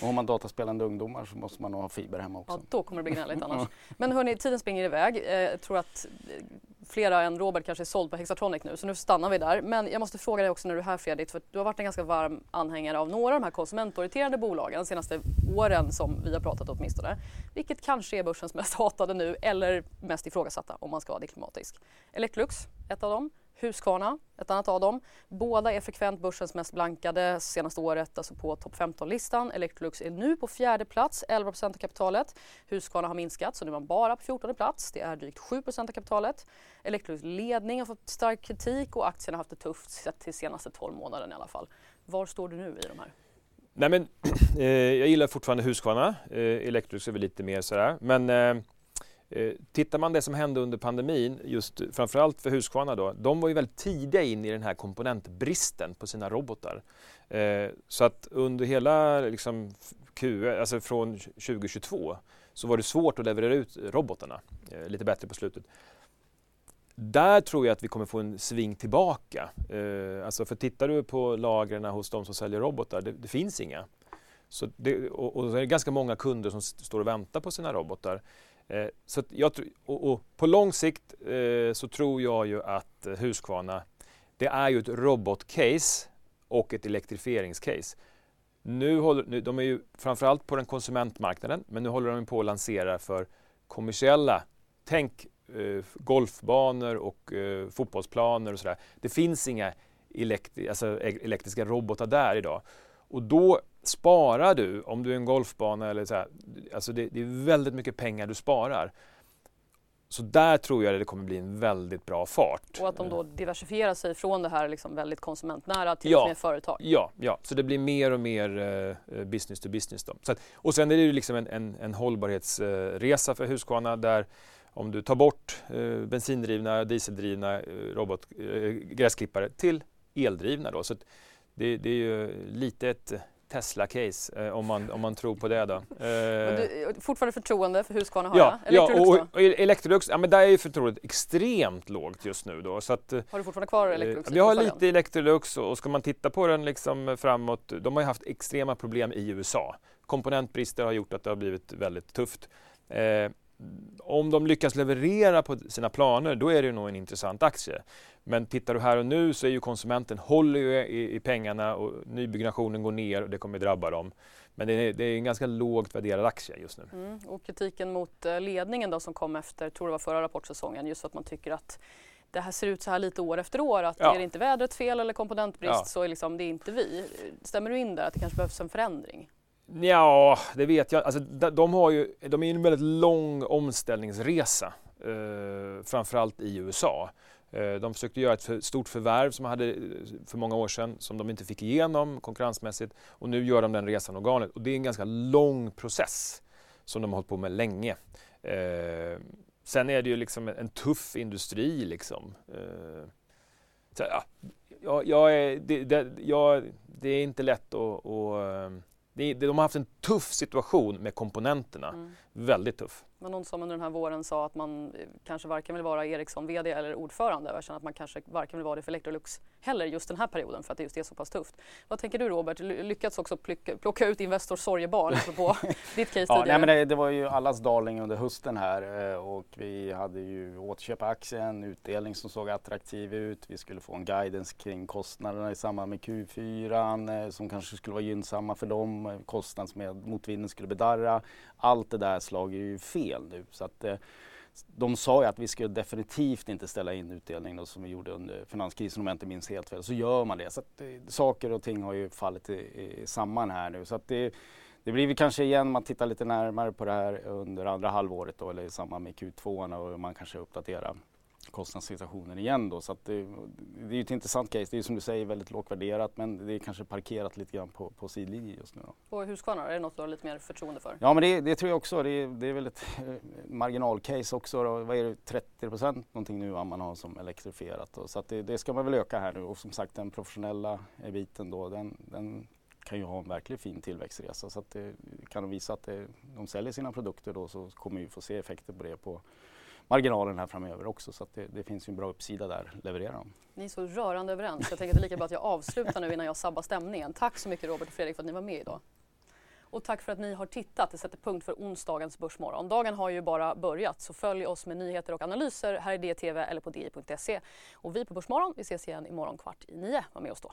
och har man dataspelande ungdomar så måste man nog ha fiber hemma också. Ja, då kommer det bli gnälligt annars. Men hörni, tiden springer iväg. Eh, jag tror att flera än Robert kanske är såld på Hexatronic nu så nu stannar vi där. Men jag måste fråga dig också när du är här Fredrik för du har varit en ganska varm anhängare av några av de här konsumentorienterade bolagen de senaste åren som vi har pratat åtminstone. Vilket kanske är börsens mest hatade nu eller mest ifrågasatta om man ska vara diplomatisk. Electrolux, ett av dem. Husqvarna, ett annat av dem. Båda är frekvent börsens mest blankade senaste året, alltså på topp 15-listan. Electrolux är nu på fjärde plats, 11% av kapitalet. Husqvarna har minskat, så nu är man bara på 14 plats. Det är drygt 7% av kapitalet. Electrolux ledning har fått stark kritik och aktien har haft det tufft sett till senaste 12 månaderna i alla fall. Var står du nu i de här? Nej, men, eh, jag gillar fortfarande Husqvarna. Eh, Electrolux är väl lite mer sådär. Men eh, Eh, tittar man det som hände under pandemin, just framförallt för Husqvarna då, de var ju väldigt tidiga in i den här komponentbristen på sina robotar. Eh, så att under hela liksom, Q, alltså från 2022 så var det svårt att leverera ut robotarna, eh, lite bättre på slutet. Där tror jag att vi kommer få en sving tillbaka. Eh, alltså för tittar du på lagren hos de som säljer robotar, det, det finns inga. Så det, och, och det är ganska många kunder som står och väntar på sina robotar. Eh, så jag, och, och på lång sikt eh, så tror jag ju att eh, Husqvarna, det är ju ett robotcase och ett elektrifieringscase. Nu håller, nu, de är ju framförallt på den konsumentmarknaden, men nu håller de på att lansera för kommersiella, tänk eh, golfbanor och eh, fotbollsplaner och sådär. Det finns inga elektri alltså, e-, elektriska robotar där idag. Och då sparar du, om du är en golfbana eller så här, alltså det, det är väldigt mycket pengar du sparar. Så där tror jag det kommer bli en väldigt bra fart. Och att de då diversifierar sig från det här liksom väldigt konsumentnära till ja, mer företag. Ja, ja, så det blir mer och mer uh, business to business. Då. Att, och sen är det ju liksom en, en, en hållbarhetsresa för Husqvarna där om du tar bort uh, bensindrivna, dieseldrivna robot, gräsklippare till eldrivna då. Så det, det är ju lite ett Tesla-case eh, om, man, om man tror på det. Då. Eh, du, fortfarande förtroende för Husqvarna har ja, jag. Electrolux ja, och, och Electrolux, ja men där är ju förtroendet extremt lågt just nu då. Så att, har du fortfarande kvar eh, Electrolux? vi har lite Electrolux och ska man titta på den liksom framåt, de har ju haft extrema problem i USA. Komponentbrister har gjort att det har blivit väldigt tufft. Eh, om de lyckas leverera på sina planer, då är det nog en intressant aktie. Men tittar du här och nu så är ju konsumenten håller ju i, i pengarna och nybyggnationen går ner och det kommer drabba dem. Men det är, det är en ganska lågt värderad aktie just nu. Mm. Och kritiken mot eh, ledningen då som kom efter, tror det var förra rapportsäsongen, just att man tycker att det här ser ut så här lite år efter år att ja. är det inte vädrets fel eller komponentbrist ja. så är liksom, det är inte vi. Stämmer du in där att det kanske behövs en förändring? Ja, det vet jag. Alltså, de, har ju, de är en väldigt lång omställningsresa, eh, framförallt i USA. Eh, de försökte göra ett för stort förvärv som de hade eh, för många år sedan som de inte fick igenom konkurrensmässigt och nu gör de den resan organiskt. Och det är en ganska lång process som de har hållit på med länge. Eh, sen är det ju liksom en, tuff industri liksom. Eh, så, ja, jag, jag är, det, det, jag, det, är inte lätt att, att eh, eh, de har haft en tuff situation med komponenterna. Mm. Väldigt tuff. Var någon som under den här våren sa att man eh, kanske varken vill vara Ericsson VD eller ordförande. Jag känner att man kanske varken vill vara det för Electrolux heller just den här perioden för att det just är så pass tufft. Vad tänker du Robert? Lyckats också plocka, plocka ut Investors sorgebarn på ditt case ja, nej, men det, det, var ju allas darling under hösten här eh, och vi hade ju återköpa aktien, utdelning som såg attraktiv ut. Vi skulle få en guidance kring kostnaderna i samband med Q4 eh, som kanske skulle vara gynnsamma för dem. Kostnadsmotvinden skulle bedarra. Allt det där slager ju fel nu. Så att, eh, de sa ju att vi skulle definitivt inte ställa in utdelningen då, som vi gjorde under finanskrisen om jag inte minns helt fel. Så gör man det. Så att, eh, saker och ting har ju fallit i, i samman här nu. Så att det, det blir vi kanske igen, man tittar lite närmare på det här under andra halvåret då, eller i samband med Q2 och man kanske uppdaterar kostnadssituationen igen då. Så det, det, är ett intressant case. Det är som du säger väldigt lågt värderat men det är kanske parkerat lite grann på, på sidlinjen just nu. Då. Och Husqvarna, är det något du har lite mer förtroende för? Ja men det, det tror jag också. Det, det är väl ett eh, marginalcase också. Då. Vad är det, 30 procent någonting nu man har som elektrifierat. Då. Så det, det, ska man väl öka här nu och som sagt den professionella biten då den, den kan ju ha en verkligt fin tillväxtresa. Så att det, kan de visa att det, de säljer sina produkter då så kommer vi få se effekter på det på marginalen här framöver också så att det, det finns ju en bra uppsida där, levererar de. Ni är så rörande överens. Jag tänker att det är lika bra att jag avslutar nu innan jag sabbar stämningen. Tack så mycket Robert och Fredrik för att ni var med idag. Och tack för att ni har tittat. Det sätter punkt för onsdagens Börsmorgon. Dagen har ju bara börjat så följ oss med nyheter och analyser här i DTV eller på di.se. Och vi på Börsmorgon, vi ses igen imorgon kvart i nio. Var med oss då.